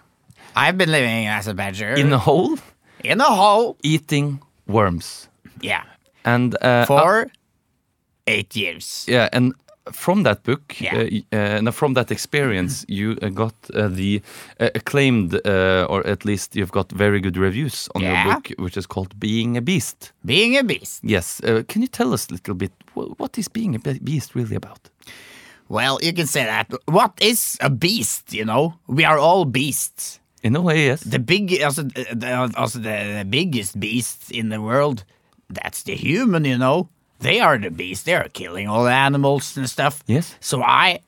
I've been living as a badger in a hole, in a hole. eating worms. Yeah. And uh, For eight years. Yeah, and from that book, Yeah. uh, uh, from that experience, you uh, got uh, the uh, acclaimed, uh, or at least you've got very good reviews on Yeah. your book, which is called "Being a Beast." Being a beast. Yes, can you tell us a little bit what is being a beast really about? Well, you can say that. What is a beast, you know? We are all beasts. In a way, yes. The big, also, the, also the, the biggest beasts in the world, that's the human, you know? They are the beasts. They are killing all the animals and stuff. Yes. So I,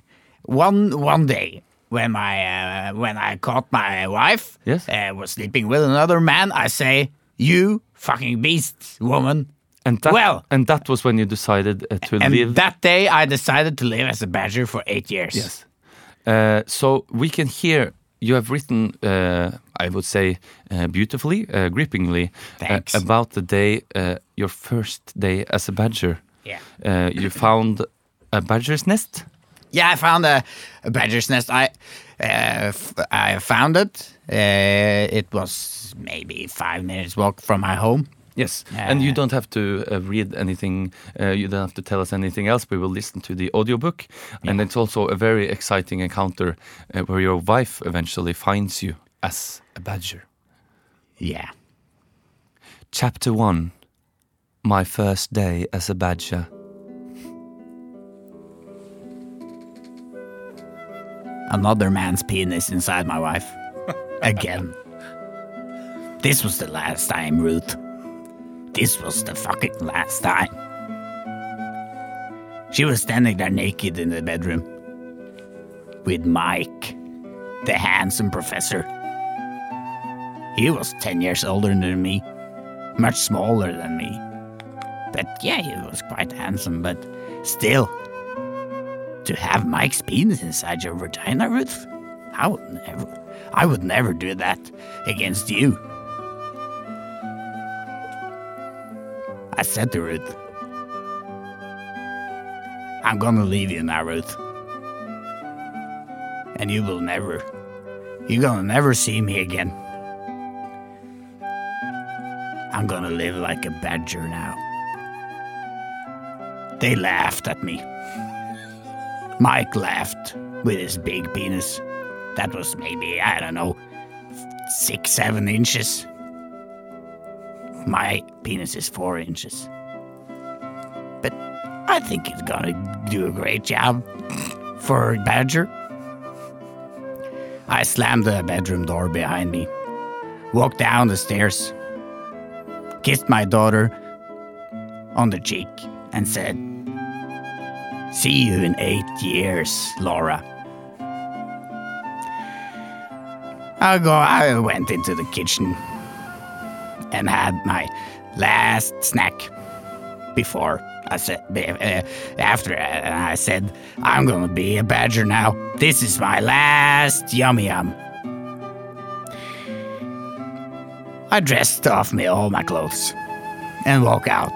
one one day, when my uh, when I caught my wife, Yes. uh, was sleeping with another man, I say, "You fucking beast, woman." And that, Well- and that was when you decided uh, to And live. that day, I decided to live as a badger for eight years. Yes. Uh, so we can hear you have written, uh, I would say, uh, beautifully, uh, grippingly, uh, about the day, uh, your first day as a badger. Yeah. Uh, you found a badger's nest. Yeah, I found a, a badger's nest. I I found it. It was maybe five minutes walk from my home. Yes, and you don't have to uh, read anything. Uh, you don't have to tell us anything else. We will listen to the audiobook, and it's also a very exciting encounter uh, where your wife eventually finds you as a badger. Yeah. Chapter 1 My First Day as a Badger. Another man's penis inside my wife. Again. This was the last time, Ruth. This was the fucking last time. She was standing there naked in the bedroom with Mike, the handsome professor. He was 10 years older than me, much smaller than me. But yeah, he was quite handsome, but still, to have Mike's penis inside your vagina, Ruth? I would never. I would never do that against you. I said to Ruth, I'm gonna leave you now, Ruth. And you will never, you're gonna never see me again. I'm gonna live like a badger now. They laughed at me. Mike laughed with his big penis. That was maybe, I don't know, six, seven inches. My penis is four inches. But I think he's gonna do a great job for badger. I slammed the bedroom door behind me, walked down the stairs, kissed my daughter on the cheek, and said, See you in eight years, Laura. I go. I went into the kitchen and had my last snack before I said uh, after uh, I said I'm gonna be a badger now. This is my last yum yum. I dressed off me all my clothes and walk out.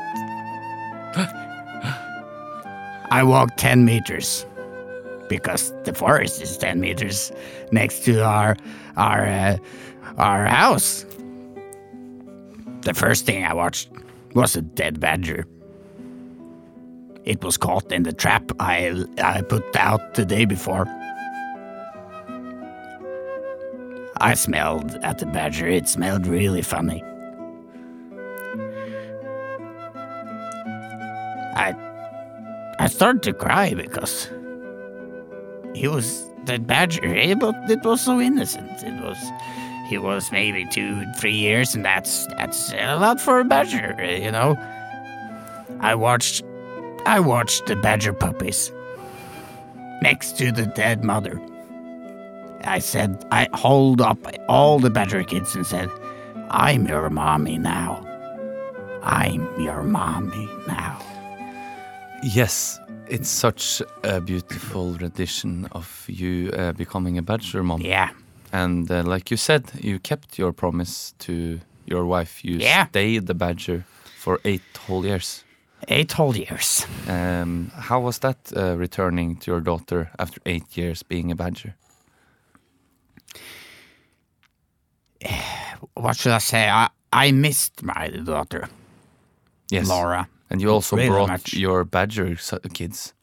I walked 10 meters because the forest is 10 meters next to our our uh, our house. The first thing I watched was a dead badger. It was caught in the trap I I put out the day before. I smelled at the badger. It smelled really funny. I I started to cry because he was the badger. Eh, but it was so innocent. It was he was maybe two, three years, and that's that's a lot for a badger, you know. I watched I watched the badger puppies next to the dead mother. I said I hauled up all the badger kids and said, "I'm your mommy now. I'm your mommy now." Yes, it's such a beautiful rendition of you uh, becoming a badger mom. Yeah. And uh, like you said, you kept your promise to your wife. You Yeah. stayed the badger for eight whole years. Eight whole years. Um, how was that uh, returning to your daughter after eight years being a badger? what should I say? I, I missed my daughter, Yes. Laura. And you also Really brought much. your badger kids.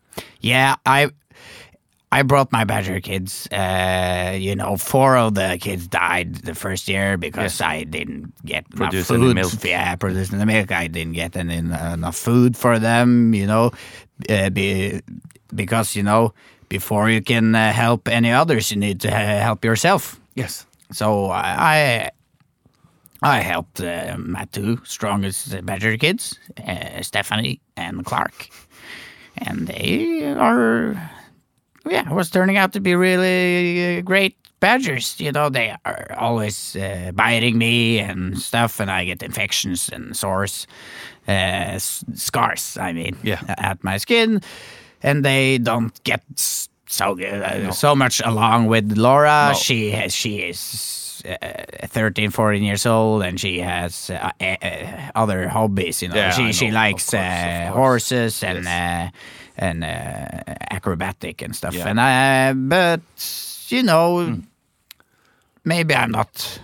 Yeah, I I brought my badger kids. Uh, you know, four of the kids died the first year because I didn't get Produce enough food. milk. Yeah, producing the milk. I didn't get any enough food for them. You know, uh, be, because you know, before you can uh, help any others, you need to uh, help yourself. Yes. So I I helped uh, my two strongest badger kids, uh, Stephanie and Clark, and they are yeah it was turning out to be really uh, great badgers. You know they are always uh, biting me and stuff, and I get infections and sores, uh, scars. I mean, Yeah. at my skin, and they don't get so uh, so much along with Laura. No. She has she is uh, 13, 14 years old, and she has uh, uh, other hobbies. You know, Yeah, she she know, of likes course, uh, horses and uh, and uh, acrobatic and stuff. Yeah. And I, but you know, Hmm. maybe I'm not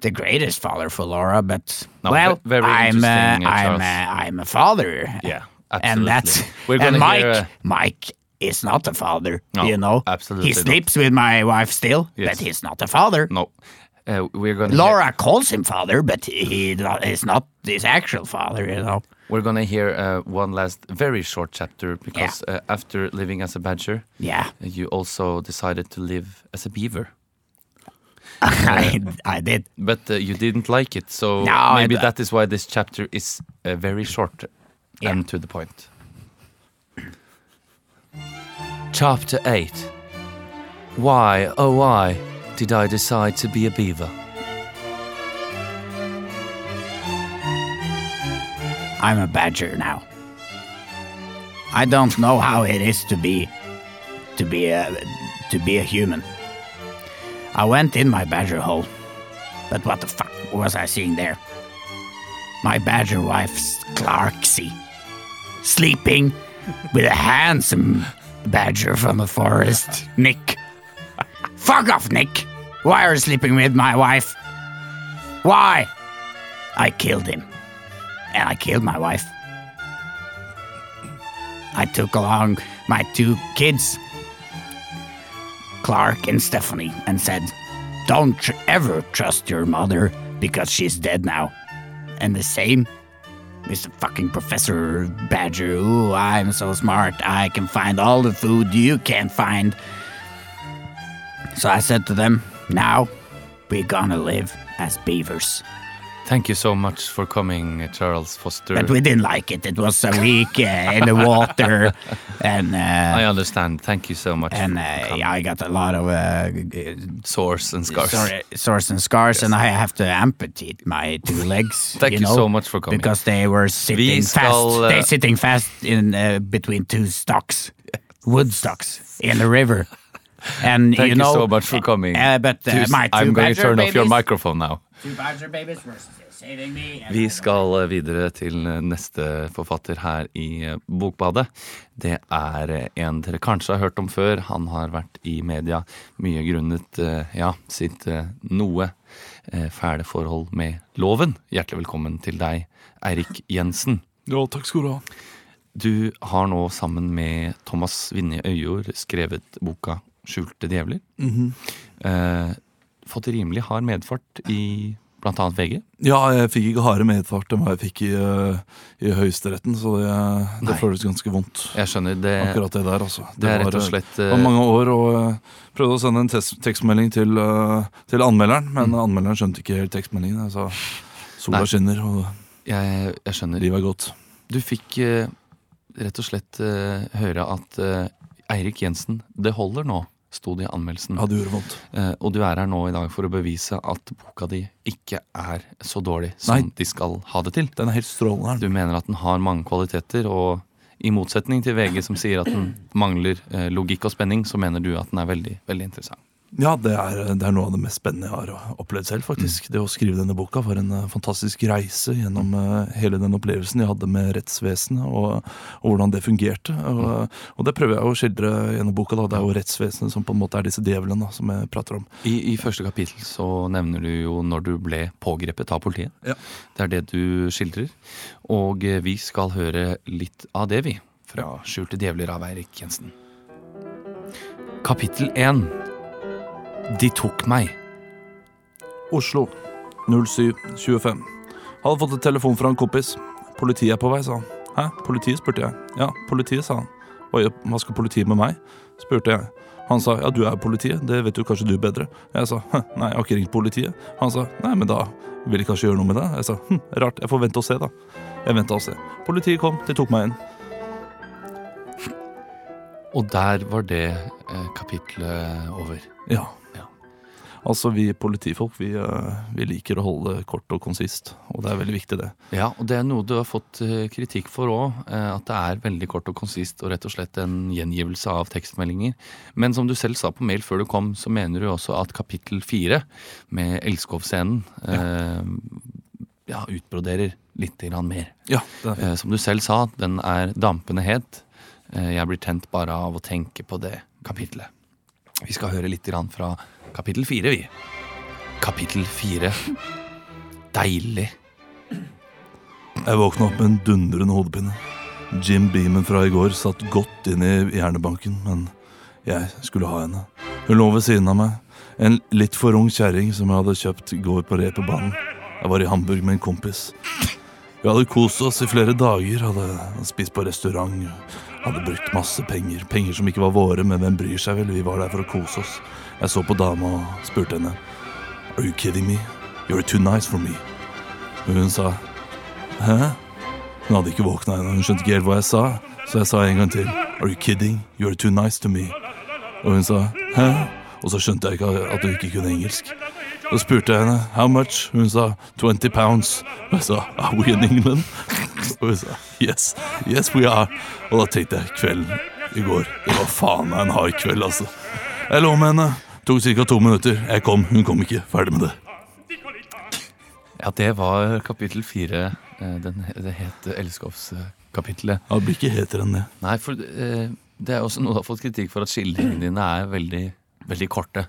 the greatest father for Laura, but No, well, ve- very I'm uh, interesting, uh, I'm uh, I'm a father. Yeah, and absolutely. that's We're and Mike uh, Mike is not a father. No, you know, absolutely He not. sleeps with my wife still, Yes. but he's not a father. No. Uh, we're gonna Laura calls him father, but he is not his actual father. You know. We're gonna hear uh, one last very short chapter because uh, after living as a badger, Yeah, you also decided to live as a beaver. I, I did. But uh, you didn't like it, so No, maybe that is why this chapter is uh, very short Yeah. and to the point. Chapter 8 Why, oh why, did I decide to be a beaver? I'm a badger now. I don't know how it is to be to be a to be a human. I went in my badger hole, but what the fuck was I seeing there? My badger wife's Clarksy, sleeping with a handsome badger from the forest, Nick. Fuck off, Nick! Why are you sleeping with my wife? Why? I killed him and I killed my wife. I took along my two kids, Clark and Stephanie, and said, Don't tr- ever trust your mother because she's dead now. And the same, Mr. fucking Professor Badger. Ooh, I'm so smart. I can find all the food you can't find. So I said to them, Now we're gonna live as beavers. Thank you so much for coming, Charles Foster. But we didn't like it. It was a week uh, in the water, and I uh, understand. Thank you so much. and uh, yeah, I got a lot of uh, Sores and scars. sorry, sores and scars, and I have to amputate my two legs. Thank you know, so much for coming. because they were sitting fast. uh, They sitting fast in uh, between two stocks, wood stocks in the river. And Thank you know, so much for coming. Uh, but uh, my 2 I'm going to turn off your microphone now. Vi skal eh, videre til eh, neste forfatter her i eh, Bokbadet. Det er en dere kanskje har hørt om før. Han har vært i media mye grunnet ja, sitt noe fæle forhold med loven. Hjertelig velkommen til deg, Eirik Jensen. Ja, takk skal du ha. Du har nå sammen med Thomas Vinje Øyjord skrevet boka 'Skjulte djevler'. eh, fått rimelig hard medfart i annet VG. Ja, jeg fikk ikke harde medfart enn hva jeg fikk i, uh, i Høyesteretten, så det, det føles ganske vondt. Jeg skjønner det. Akkurat det der, altså. Det er rett var, og eh, slett Det var eh, mange år og jeg prøvde å sende en tes- tekstmelding til, eh, til anmelderen, men Mm. anmelderen skjønte ikke helt tekstmeldingen. Jeg sa sola Nei. skinner, og jeg, jeg skjønner. livet er godt. Du fikk eh, rett og slett eh, høre at eh, Eirik Jensen, det holder nå, sto det i anmeldelsen. Ja, det gjorde vondt. Eh, og du er her nå i dag for å bevise at boka di ikke er så dårlig som Nei. de skal ha det til. Den er helt strålende. Du mener at den har mange kvaliteter, og i motsetning til VG som sier at den mangler eh, logikk og spenning, så mener du at den er veldig, veldig interessant. Ja, det er, det er noe av det mest spennende jeg har opplevd selv, faktisk. Det å skrive denne boka var en eh, fantastisk reise gjennom eh, hele den opplevelsen jeg hadde med rettsvesenet, og, og hvordan det fungerte. Og, og det prøver jeg å skildre gjennom boka. da. Det er jo rettsvesenet som på en måte er disse djevlene da, som jeg prater om. I, I første kapittel så nevner du jo når du ble pågrepet av politiet. Ja. Det er det du skildrer. Og eh, vi skal høre litt av det, vi. Fra Skjulte djevler av Eirik Jensen. Kapittel 1. De tok meg. Oslo 0725. Hadde fått et telefon fra en kompis. Politiet er på vei, sa han. Hæ? Politiet, spurte jeg. Ja, politiet, sa han. Hva, hva skal politiet med meg? spurte jeg. Han sa ja, du er politiet, det vet jo kanskje du bedre. Jeg sa «Hm, nei, jeg har ikke ringt politiet. Han sa nei, men da vil de kanskje gjøre noe med det. Jeg sa hm, rart, jeg får vente og se, da. Jeg venta og se. Politiet kom, de tok meg inn. Og der var det eh, kapitlet over. Ja. Ja. Altså, vi politifolk, vi, eh, vi liker å holde det kort og konsist. Og det er veldig viktig, det. Ja, og det er noe du har fått eh, kritikk for òg. At det er veldig kort og konsist og rett og slett en gjengivelse av tekstmeldinger. Men som du selv sa på mail før du kom, så mener du også at kapittel fire, med Elskov-scenen, eh, ja, utbroderer litt mer. Ja, det er Eh, som du selv sa, den er dampende het. Eh, jeg blir tent bare av å tenke på det kapitlet. Vi skal høre litt fra kapittel fire, vi. Kapittel fire. Deilig. Jeg våkna opp med en dundrende hodepine. Jim Beaman fra i går satt godt inn i hjernebanken, men jeg skulle ha henne. Hun lå ved siden av meg. En litt for ung kjerring som jeg hadde kjøpt går på reperbanen. Jeg var i Hamburg med en kompis. Vi hadde kost oss i flere dager, hadde spist på restaurant, hadde brukt masse penger. Penger som ikke var våre, men hvem bryr seg vel? Vi var der for å kose oss. Jeg så på dama og spurte henne. Are you kidding me? You're too nice for me. Hun sa Hæ? Hun hadde ikke våkna ennå, hun skjønte ikke helt hva jeg sa. Så jeg sa en gang til. Are you kidding? You're too nice to me. Og hun sa hæ? Og så skjønte jeg ikke at hun ikke kunne engelsk. Så spurte jeg henne how much. Hun sa 20 pounds. Og jeg sa are we in England? Og hun sa yes, yes we are. Og da tenkte jeg kvelden i går. Det var faen meg en hard kveld, altså. Jeg lå med henne. Tok ca. to minutter. Jeg kom, hun kom ikke. Ferdig med det. Ja, det var kapittel fire. Eh, Den, det het Elskovskapitlet. Ja, det blir ikke hetere enn det. Nei, for eh, det er også noe du har fått kritikk for at skildringene dine er veldig, veldig korte.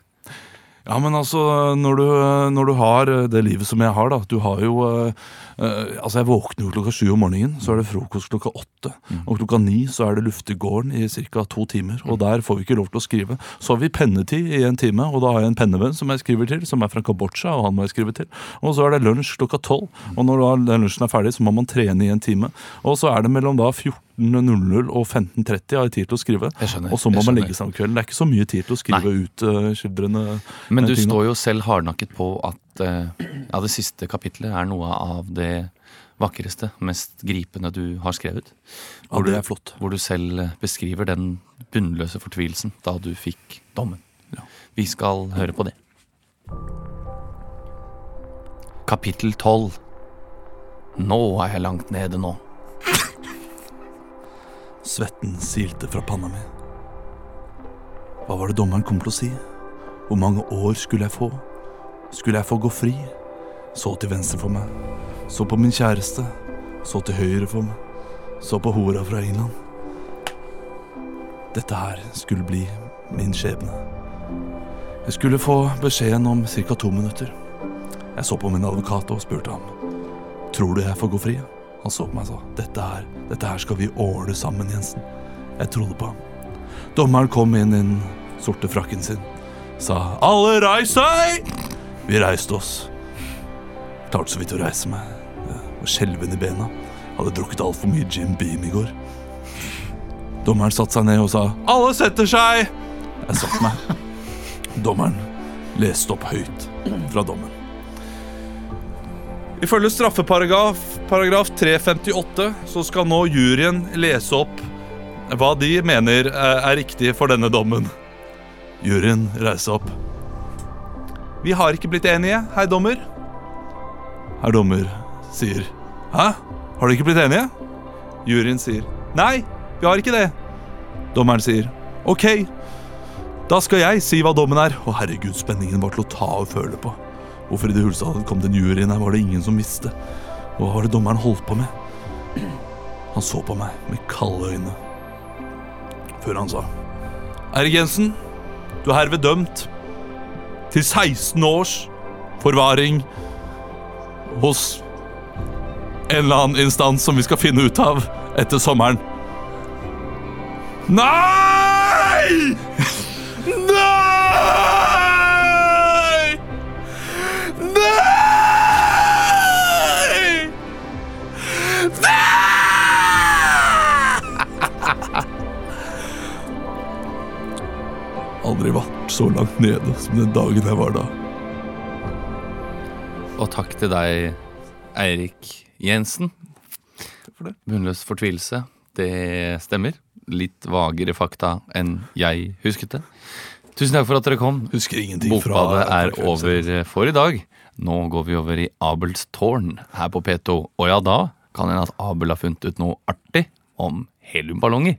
Ja, men altså, når du, når du har det livet som jeg har, da Du har jo eh, eh, Altså, jeg våkner jo klokka sju om morgenen, så er det frokost klokka åtte. Og klokka ni så er det luftegården i ca. to timer. Og der får vi ikke lov til å skrive. Så har vi pennetid i en time, og da har jeg en pennevenn som jeg skriver til, som er fra Kambodsja, og han må jeg skrive til. Og så er det lunsj klokka tolv. Og når da den lunsjen er ferdig, så må man trene i en time. Og så er det mellom da 14.00 og 15.30 har jeg tid til å skrive. Skjønner, Og så må man legge seg om kvelden. Det er ikke så mye tid til å skrive ut uh, skildrende Men du ting, står jo selv hardnakket på at uh, ja, det siste kapitlet er noe av det vakreste, mest gripende du har skrevet. Ja, det er flott. Hvor du selv eh, beskriver den bunnløse fortvilelsen da du fikk dommen. Vi skal høre på det. Kapittel 12. Nå er jeg langt nede nå. Svetten silte fra panna mi. Hva var det dommeren kom til å si? Hvor mange år skulle jeg få? Skulle jeg få gå fri? Så til venstre for meg. Så på min kjæreste. Så til høyre for meg. Så på hora fra England. Dette her skulle bli min skjebne. Jeg skulle få beskjeden om ca. to minutter. Jeg så på min advokat og spurte ham. Tror du jeg får gå fri? Han så på meg og sa dette her, dette her skal vi åle sammen, Jensen. Jeg trodde på ham. Dommeren kom inn i den sorte frakken sin. Sa alle reis seg! Vi reiste oss. Klarte så vidt å reise meg. Jeg var skjelven i bena. Hadde drukket altfor mye Jim Beam i går. Dommeren satte seg ned og sa alle setter seg! Jeg satte meg. Dommeren leste opp høyt fra dommen. Ifølge straffeparagraf paragraf 358 så skal nå juryen lese opp hva de mener eh, er riktig for denne dommen. Juryen reiser opp. Vi har ikke blitt enige, herr dommer. Herr dommer sier Hæ? Har dere ikke blitt enige? Juryen sier Nei, vi har ikke det. Dommeren sier OK. Da skal jeg si hva dommen er. Å herregud, spenningen var til å ta og føle på. Hvorfor i Hulstad kom kommet en jury der var det ingen som visste. Og hva var det dommeren holdt på med? Han så på meg med kalde øyne. Før han sa Erik Jensen, du er herved dømt til 16 års forvaring hos en eller annen instans som vi skal finne ut av etter sommeren. Nei! Aldri vært så langt nede som den dagen jeg var da. Og takk til deg, Eirik Jensen. for det. Bunnløs fortvilelse. Det stemmer. Litt vagere fakta enn jeg husket det. Tusen takk for at dere kom. Husker ingenting fra Bokbadet er over for i dag. Nå går vi over i Abels tårn her på P2. Og ja, da kan hende at Abel har funnet ut noe artig om heliumballonger.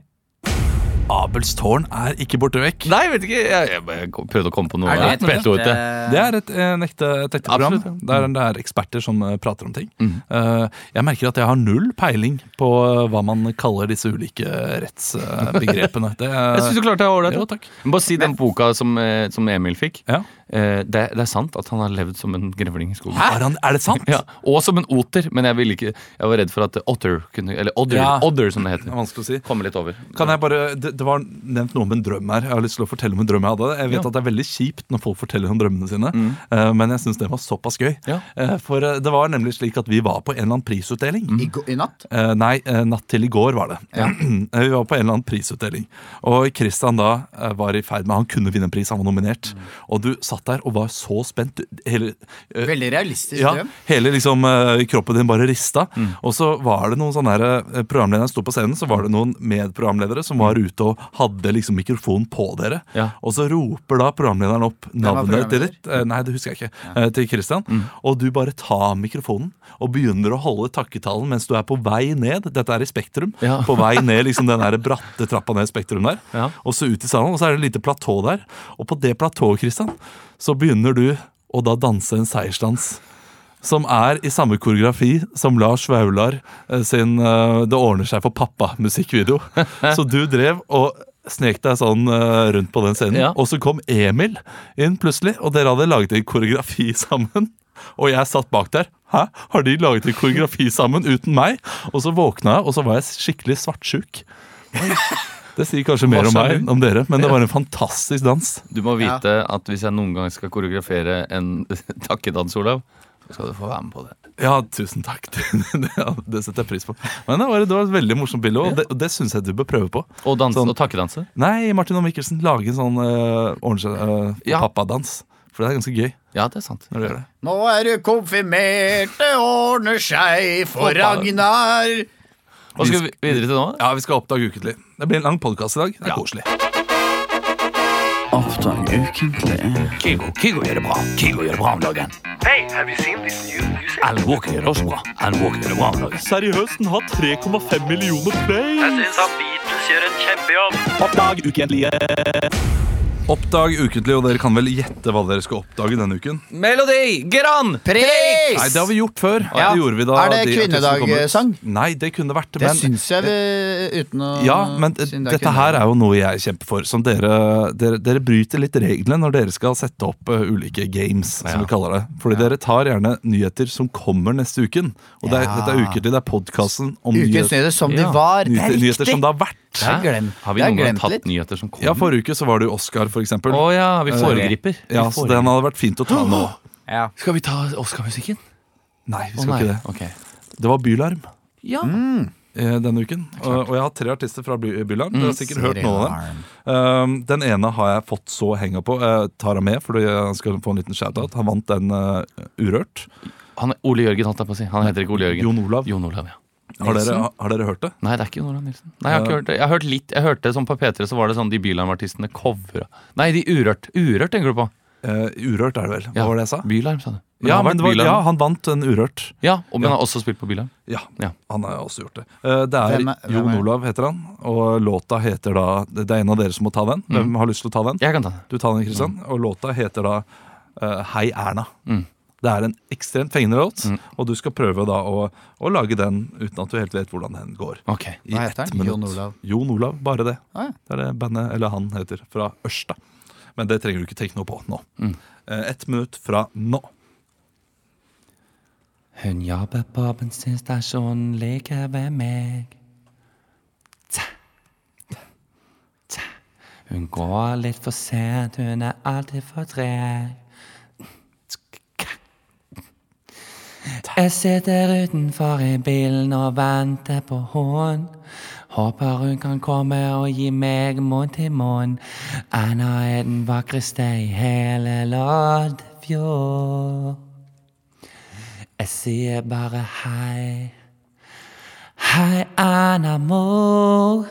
Abels tårn er ikke borte vekk. Nei, jeg vet ikke. Jeg, jeg, jeg prøvde å komme på noe Er det et P2. Det er et, en ekte, et ekte program. Ja. Der det er eksperter som eh, prater om ting. Mm. Eh, jeg merker at jeg har null peiling på eh, hva man kaller disse ulike rettsbegrepene. Det, Jeg syns du klarte det ålreit. Bare si den boka som, eh, som Emil fikk. Ja. Eh, Det, det er sant at han har levd som en grevling i skogen. Er, han, er det sant? Ja, og som en oter, men jeg ville ikke Jeg var redd for at otter kunne Eller odder, Ja. odder som det heter. er vanskelig å si. Komme litt over. Kan jeg bare, det, var nevnt noe om en drøm her. Jeg har lyst til å fortelle om en drøm jeg hadde. Jeg vet Ja. Mm. at det er veldig kjipt når folk forteller om drømmene sine, eh, men jeg syns det var såpass gøy. Ja. Eh, For eh, det var nemlig slik at vi var på en eller annen prisutdeling. I, I natt? Nei, natt til i går var det. Ja. vi var på en eller annen prisutdeling. Og Christian da var i ferd med Han kunne vinne en pris, han var nominert. Og du satt der og var så spent. Hele, Veldig realistisk ja, drøm. hele liksom kroppen din bare rista. Og så var det noen sånne her, Programledere Programlederen sto på scenen, så var det noen medprogramledere som var ute og hadde liksom mikrofonen på dere. Ja. Og så roper da programlederen opp navnet til ditt. eh, Nei, det husker jeg ikke. ja. Til Christian. Og du bare tar mikrofonen og begynner å holde takketalen mens du er på vei ned. Dette er i Spektrum. Ja. På vei ned liksom den der bratte trappa ned Spektrum der. Ja. Og så ut i salen, og så er det et lite platå der. Og på det platået, Christian, så begynner du å da danse en seiersdans. Som er i samme koreografi som Lars Vaular eh, sin eh, 'Det ordner seg for pappa'-musikkvideo. Så du drev og snek deg sånn eh, rundt på den scenen. Ja. Og så kom Emil inn plutselig, og dere hadde laget en koreografi sammen. Og jeg satt bak der. Hæ? Har de laget en koreografi sammen uten meg? Og så våkna jeg, og så var jeg skikkelig svartsjuk. Det sier kanskje mer om meg enn om dere, men det var en fantastisk dans. Du må vite at hvis jeg noen gang skal koreografere en takkedans, Olav, skal du få være med på det. Ja, tusen takk. Det, det setter jeg pris på. Men det var, det var et veldig morsomt bilde, og det, og det syns jeg du bør prøve på. Og, danse, Sånn. og takkedanse. Nei, Martin og Mikkelsen, lage en sånn uh, orange seg uh, Ja. pappadans. For det er ganske gøy Ja, det er sant. når du gjør det. Nå er du konfirmert, det ordner seg for Hoppa. Ragnar. Hva skal vi videre til nå? Ja, vi skal oppdage ukentlig. Det blir en lang podkast i dag. Det er Ja. koselig. Oppdrag ukentlig. Kygo, Kygo gjør det bra. Kygo gjør det bra om dagen. Hey, have you seen this new music? Alan Walker gjør det også bra. Alan Walker gjør det bra om dagen. Seriøst, den har 3,5 millioner play! Jeg syns Beatles gjør en kjempejobb. Oppdag ukentlige. Oppdag ukentlig, og dere kan vel gjette hva dere skal oppdage denne uken? Melodi! Grand Pris! Nei, det har vi gjort før. Ja. Det gjorde vi da Er det de kvinnedagsang? Nei, det kunne det vært. Det men- syns jeg vi, uten å Ja, men dette her er jo noe jeg kjemper for. Som dere, dere, dere bryter litt reglene når dere skal sette opp uh, ulike games, som Ja. vi kaller det. Fordi dere tar gjerne nyheter som kommer neste uken. Og det er, Ja. dette er ukentlig. Det er podkasten om Ukens nyheter som de Ja. var. Det nyheter, riktig nyheter som det har vært. Det har. Har vi noen gang tatt litt. nyheter som kommer? Ja, Forrige uke så var det jo Oscar, for eksempel. Å ja, vi foregriper. Vi Ja, så foregriper. Den hadde vært fint å ta nå. Ja. Skal vi ta Oscar-musikken? Nei, vi skal skal nei. ikke det. Okay. Det var Bylarm Ja. Mm. denne uken. Og, og jeg har tre artister fra By Bylarm. Dere har sikkert hørt noen av dem. Um, den ene har jeg fått så henga på. Jeg tar ham med fordi jeg skal få en liten shout-out. Han vant den uh, Urørt. Han er Ole Jørgen, holdt jeg på å si. Han heter ikke Ole Jørgen. Jon Olav. Jon Olav, ja. Har dere, har dere hørt det? Nei, det er ikke Nora Nilsen. Nei, Jeg har ikke hørt det. Jeg har hørt litt, jeg hørte sånn på P3, så var det sånn de Bylarm-artistene covra Nei, de Urørt. Urørt tenker du på? Uh, urørt er det vel? Hva Ja. var det jeg sa? Bylarm, sa du. Men Ja, han, Bylarm- ja, han vant en Urørt. Ja, og men han har også spilt på Bylarm. Ja, Ja. han har også gjort det. Eh, Det er, Hvem er- hvem Jon er- Olav heter han, og låta heter da Det er en av dere som må ta den. Hvem har lyst til å ta den? Jeg kan ta den. Du tar den, Kristian. Og låta heter da uh, Hei Erna. Mm. Det er en ekstremt fengende låt, og du skal prøve da å, å lage den uten at du helt vet hvordan den går. Ok. I Hva heter ett minutt. Jon Olav? Jon Olav, bare det. Ah, ja. Det er det bandet, eller han heter, fra Ørsta. Men det trenger du ikke tenke noe på nå. Mm. Eh, Ett minutt fra nå. Hun jobber på bensinstasjonen like ved meg. Tja. Tja. Hun går litt for sent, hun er alltid for treg. Jeg sitter utenfor i bilen og venter på hun. Håper hun kan komme og gi meg munn til munn. Anna er den vakreste i hele Loddfjord. Jeg sier bare hei. Hei, Anna mor.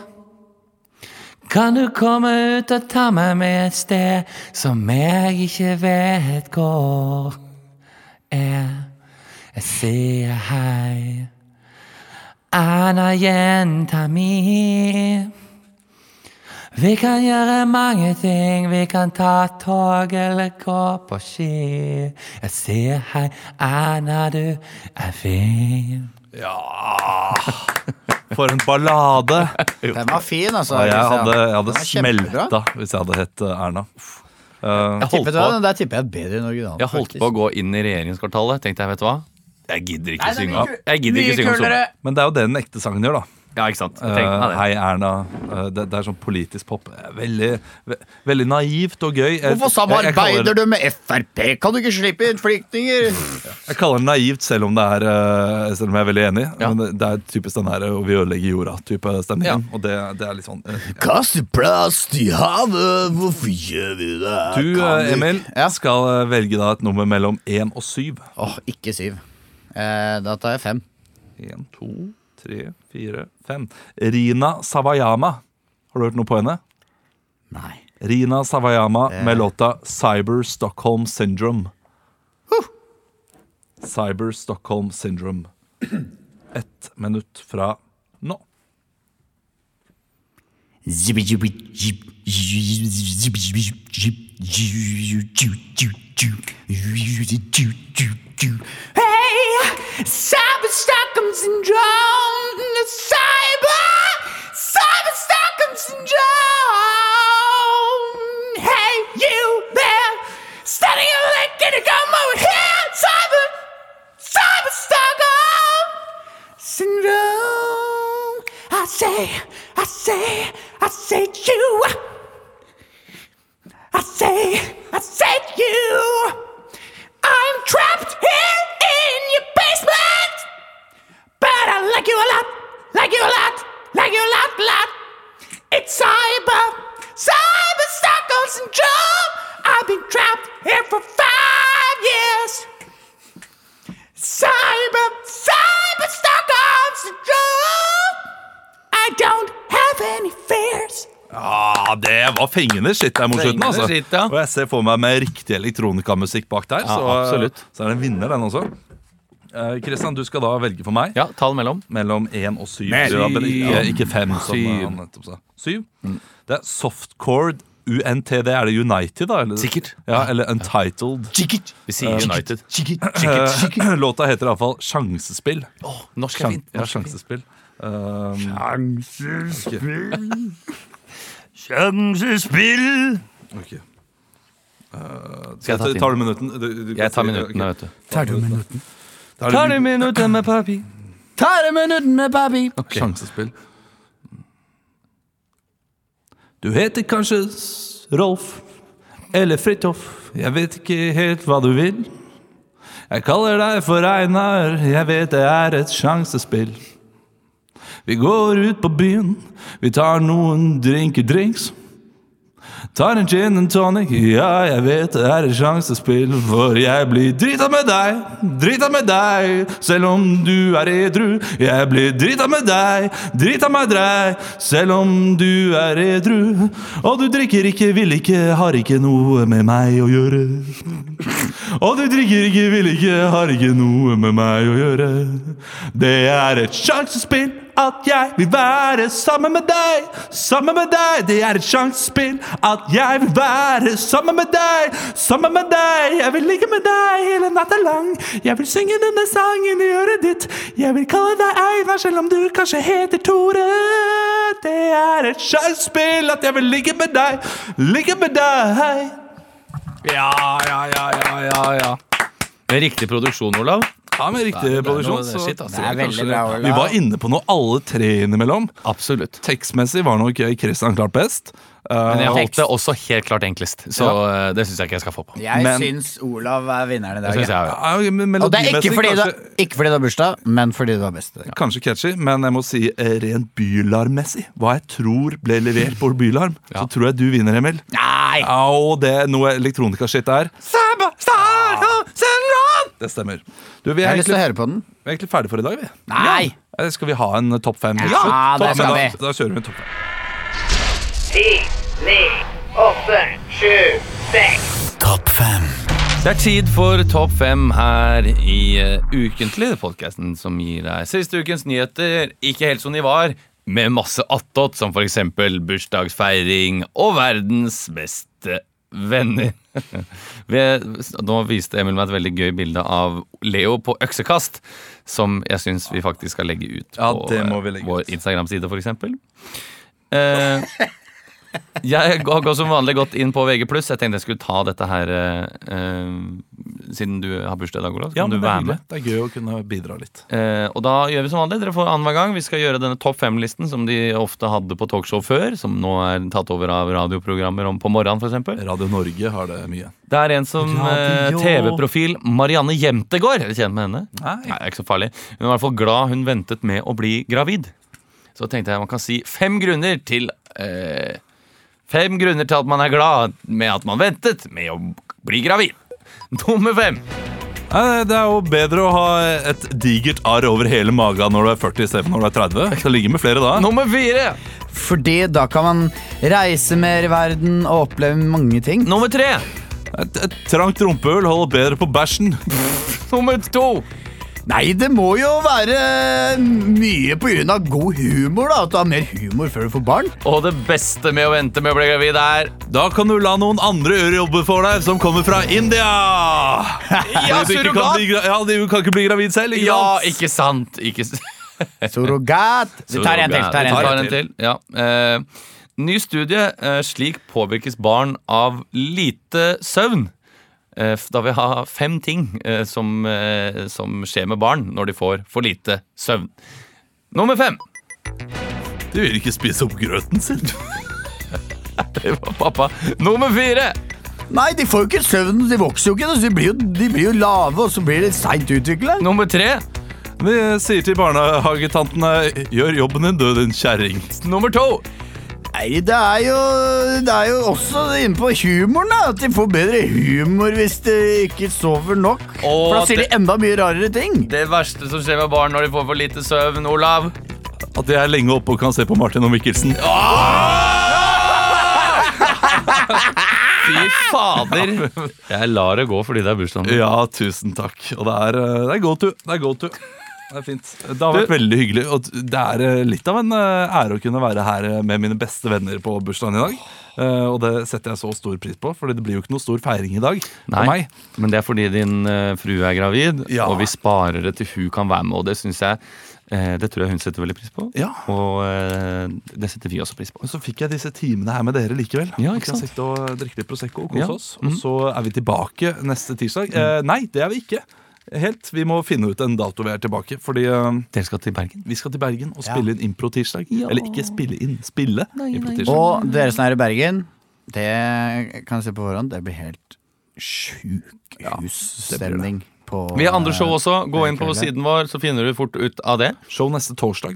Kan du komme ut og ta meg med et sted som jeg ikke vet hvor er? Jeg sier hei. Anna, jenta mi. Vi kan gjøre mange ting. Vi kan ta tog eller gå på ski. Jeg sier hei, Anna, du er fin. Ja For en ballade! Den var fin, altså. Ja, jeg hadde, jeg hadde smelta hvis jeg hadde hett eh, Erna. Uh, Jeg holdt, på, Den der tipper jeg er bedre enn originalen. jeg holdt på å gå inn i regjeringskvartalet. Tenkte jeg, vet du hva? Jeg gidder ikke Nei, synge mye om Jeg gidder ikke synge om sommeren. men det er jo det den ekte sangen gjør, da. Ja, ikke sant? Jeg Eh. Hei, Erna. Eh, det, det er sånn politisk pop. Eh, Veldig, ve veldig naivt og gøy. Jeg- Hvorfor jeg kaller- samarbeider du med Frp? Kan du ikke slippe inn flyktninger? Jeg kaller det naivt, selv om, det er, selv om jeg er veldig enig. Ja. Men det, det er typisk den her 'vi ødelegger jorda'-type stemningen. Og det, det er litt sånn ja. Kaste plast i havet, hvorfor gjør vi det? Du, Emil, jeg skal velge da et nummer mellom én og syv. Åh, ikke syv. Eh, da tar jeg fem. Én, to, tre, fire, fem. Rina Savayama. Har du hørt noe på henne? Nei. Rina Sawayama med låta 'Cyber Stockholm Syndrome'. Cyber Stockholm Syndrome. Ett minutt fra nå. Hey, cyber Stockholm syndrome, cyber, cyber Stockholm syndrome. Hey, you there, standing a leg, can you come over here? Cyber, cyber Stockholm syndrome. I say, I say, I say you. I say, I said you. I'm trapped here in your basement. But I like you a lot, like you a lot, like you a lot, lot. It's cyber, cyber Stockholm syndrome. I've been trapped here for five years. Cyber, cyber Stockholm syndrome. I don't have any fears. Ja, Det var fengende shit der mot slutten. Altså. shit, ja. Og jeg ser for meg med riktig elektronikamusikk bak der. Ja, så, så er det en vinner, den også. Eh, Kristian, du skal da velge for meg Ja, tall mellom. mellom én og syv. Ja, men ikke, ikke fem, som Syv. Mm. han nettopp sa. Syv. Det er softcord UNTD. Er det United, da? Eller? Sikkert. Ja, Eller Untitled. Vi sier United. Eh, Låta heter iallfall Sjansespill. Norsk er fint. ja, sjansespill. Um, Sjansespill! ok. Uh, Skal jeg ta tar du minutten? Du, du, Jeg tar ok. okay. vet du. Tar du minutten? Tar du minutter med papi? Ta det minutter med papi! Sjansespill. Du heter kanskje Rolf eller Fridtjof. Jeg vet ikke helt hva du vil. Jeg kaller deg for Einar, jeg vet det er et sjansespill. Vi går ut på byen, vi tar noen drinker drinks. Tar en gin and tonic, ja, jeg vet det er et sjansespill. For jeg blir drita med deg, drita med deg, selv om du er edru. Jeg blir drita med deg, drita med deg, selv om du er edru. Og du drikker ikke, vil ikke, har ikke noe med meg å gjøre. Og du drikker ikke, vil ikke, har ikke noe med meg å gjøre. Det er et sjansespill at jeg vil være sammen med deg. Sammen med deg, det er et sjansespill at jeg vil være sammen med deg. Sammen med deg, jeg vil ligge med deg hele natta lang. Jeg vil synge denne sangen i øret ditt. Jeg vil kalle deg Einar, selv om du kanskje heter Tore. Det er et sjansespill at jeg vil ligge med deg, ligge med deg. Ja, ja, ja, ja, ja, ja. Riktig produksjon, Olav. Ja, men riktig Det er produksjon. noe- Så shit, altså, Det er veldig bra, Ola. Vi var inne på noe alle tre innimellom. Absolutt. Tekstmessig var nok Christian klart best. Men jeg holdt det også helt klart enklest, så ja. det syns jeg ikke jeg skal få på. Jeg Men- syns Olav er vinneren i Det dag. jeg, ja. ja, men Og det er ikke fordi, fordi, du, kanskje, ikke fordi du har bursdag, men fordi du har best kanskje catchy, men jeg må si eh, rent bylarmmessig. Hva jeg tror ble levert på bylarm, Ja. så tror jeg du vinner, Emil. Nei! Ja, og det er noe er. Saba, der. Det stemmer. Du, vi Jeg er, har lyst til å høre på den. vi er egentlig ferdig for i dag, vi. Nei! Ja. Skal vi ha en eh, topp fem? Ja, det skal vi. Da kjører vi en topp fem. Ti, ni, åtte, sju, seks. Topp fem. Det er tid for Topp fem her i uh, Ukentlig, podkasten som gir deg siste ukens nyheter ikke helt som de var, med masse attåt, som for eksempel bursdagsfeiring og verdens beste venner. Nå viste Emil meg et veldig gøy bilde av Leo på øksekast, som jeg syns vi faktisk skal legge ut på ja, legge ut. vår. Instagram-side, eksempel. Eh, jeg har gått som vanlig gått inn på VG+. Jeg tenkte jeg skulle ta dette her eh, eh, Siden du har bursdag i dag, Olav. Så Ja, kan men du det er være hyggelig. med. Det er gøy å kunne bidra litt. Eh, og da gjør vi som vanlig. Dere får annenhver gang. Vi skal gjøre denne topp fem-listen som de ofte hadde på talkshow før. Som nå er tatt over av radioprogrammer om på morgenen, f.eks. Radio Norge har det mye. Det er en som eh, TV-profil Marianne Jemtegård. Er du kjent med henne? Nei. Nei, er ikke så farlig. Hun er i hvert fall glad hun ventet med å bli gravid. Så tenkte jeg man kan si fem grunner til eh, Fem grunner til at man er glad med at man ventet med å bli gravid. Nummer fem. Det er jo bedre å ha et digert arr over hele magen når du er 40 istedenfor når du er 30. Jeg skal ligge med flere da. Nummer fire. Fordi da kan man reise mer i verden og oppleve mange ting. Nummer tre. Et, et trangt rumpehull holder bedre på bæsjen. Nummer to. Nei, det må jo være mye på grunn av god humor, da. At du har mer humor før du får barn. Og det beste med å vente med å bli gravid er Da kan du la noen andre gjøre jobben for deg, som kommer fra India! Ja, Fordi du kan surrogat! bli Ja, du kan ikke bli gravid selv, ikke Ja, sant? ikke sant. Ikke sant. Surrogat. Vi tar en til. Tar en tar en til. Ja. Eh, ny studie. Eh, slik påvirkes barn av lite søvn. Eh, da vil jeg ha fem ting eh, som, eh, som skjer med barn når de får for lite søvn. Nummer fem. De vil ikke spise opp grøten sin. Det var pappa. Nummer fire. Nei, de får jo ikke søvn. De vokser jo ikke. Så de blir jo, de blir jo lave, og så blir de seint utvikla. Nummer tre. Vi sier til barnehagetantene gjør jobben din, du din kjerring. Nummer to. Nei, det er jo, det er jo også inne på humoren, da. At de får bedre humor hvis de ikke sover nok. Og For da sier det- de enda mye rarere ting. Det verste som skjer med barn når de får for lite søvn, Olav. At de er lenge oppe og kan se på Martin og Mikkelsen. Fy fader. Jeg lar det gå fordi det er bursdagen min. Ja, tusen takk. Og det er, eh, det er go to. Det er go to. Det er fint. Det har vært Du- veldig hyggelig. Og det er eh, litt av en eh, ære å kunne være her eh, med mine beste venner på bursdagen i dag. Eh, Og det setter jeg så stor pris på, for det blir jo ikke noe stor feiring i dag. Nei, meg. men det er fordi din frue er gravid, Ja. og vi sparer det til hun kan være med. Og det synes jeg eh, Det tror jeg hun setter veldig pris på. Ja. Og det setter vi også pris på. Men så fikk jeg disse timene her med dere likevel. Ja, Vi ikke kan sant? sitte og drikke litt Prosecco og kose Ja. oss. Og så er vi tilbake neste tirsdag. Eh, nei, det er vi ikke. Helt. Vi må finne ut en dato vi er tilbake. Fordi eh, Dere skal til Bergen. vi skal til Bergen og spille inn impro-tirsdag. Eller ikke spille inn, spille impro-tirsdag. Og dere som er i Bergen, det kan jeg se på forhånd, det blir helt sjukehusstemning. på Vi har andre show også. Gå inn på siden vår, så finner du fort ut av det. Show neste torsdag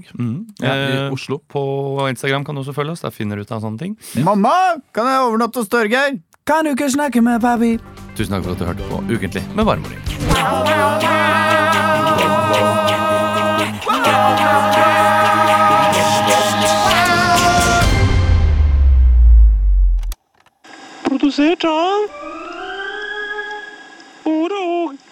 Ja, i Oslo. På Instagram kan du også følge oss. Der finner du ut av sånne ting. Mamma, kan jeg overnatte hos Torgeir? Kan du ikke snakke med papi? Tusen takk for at du hørte på Ukentlig med Varmoring. Produsert av Ordet og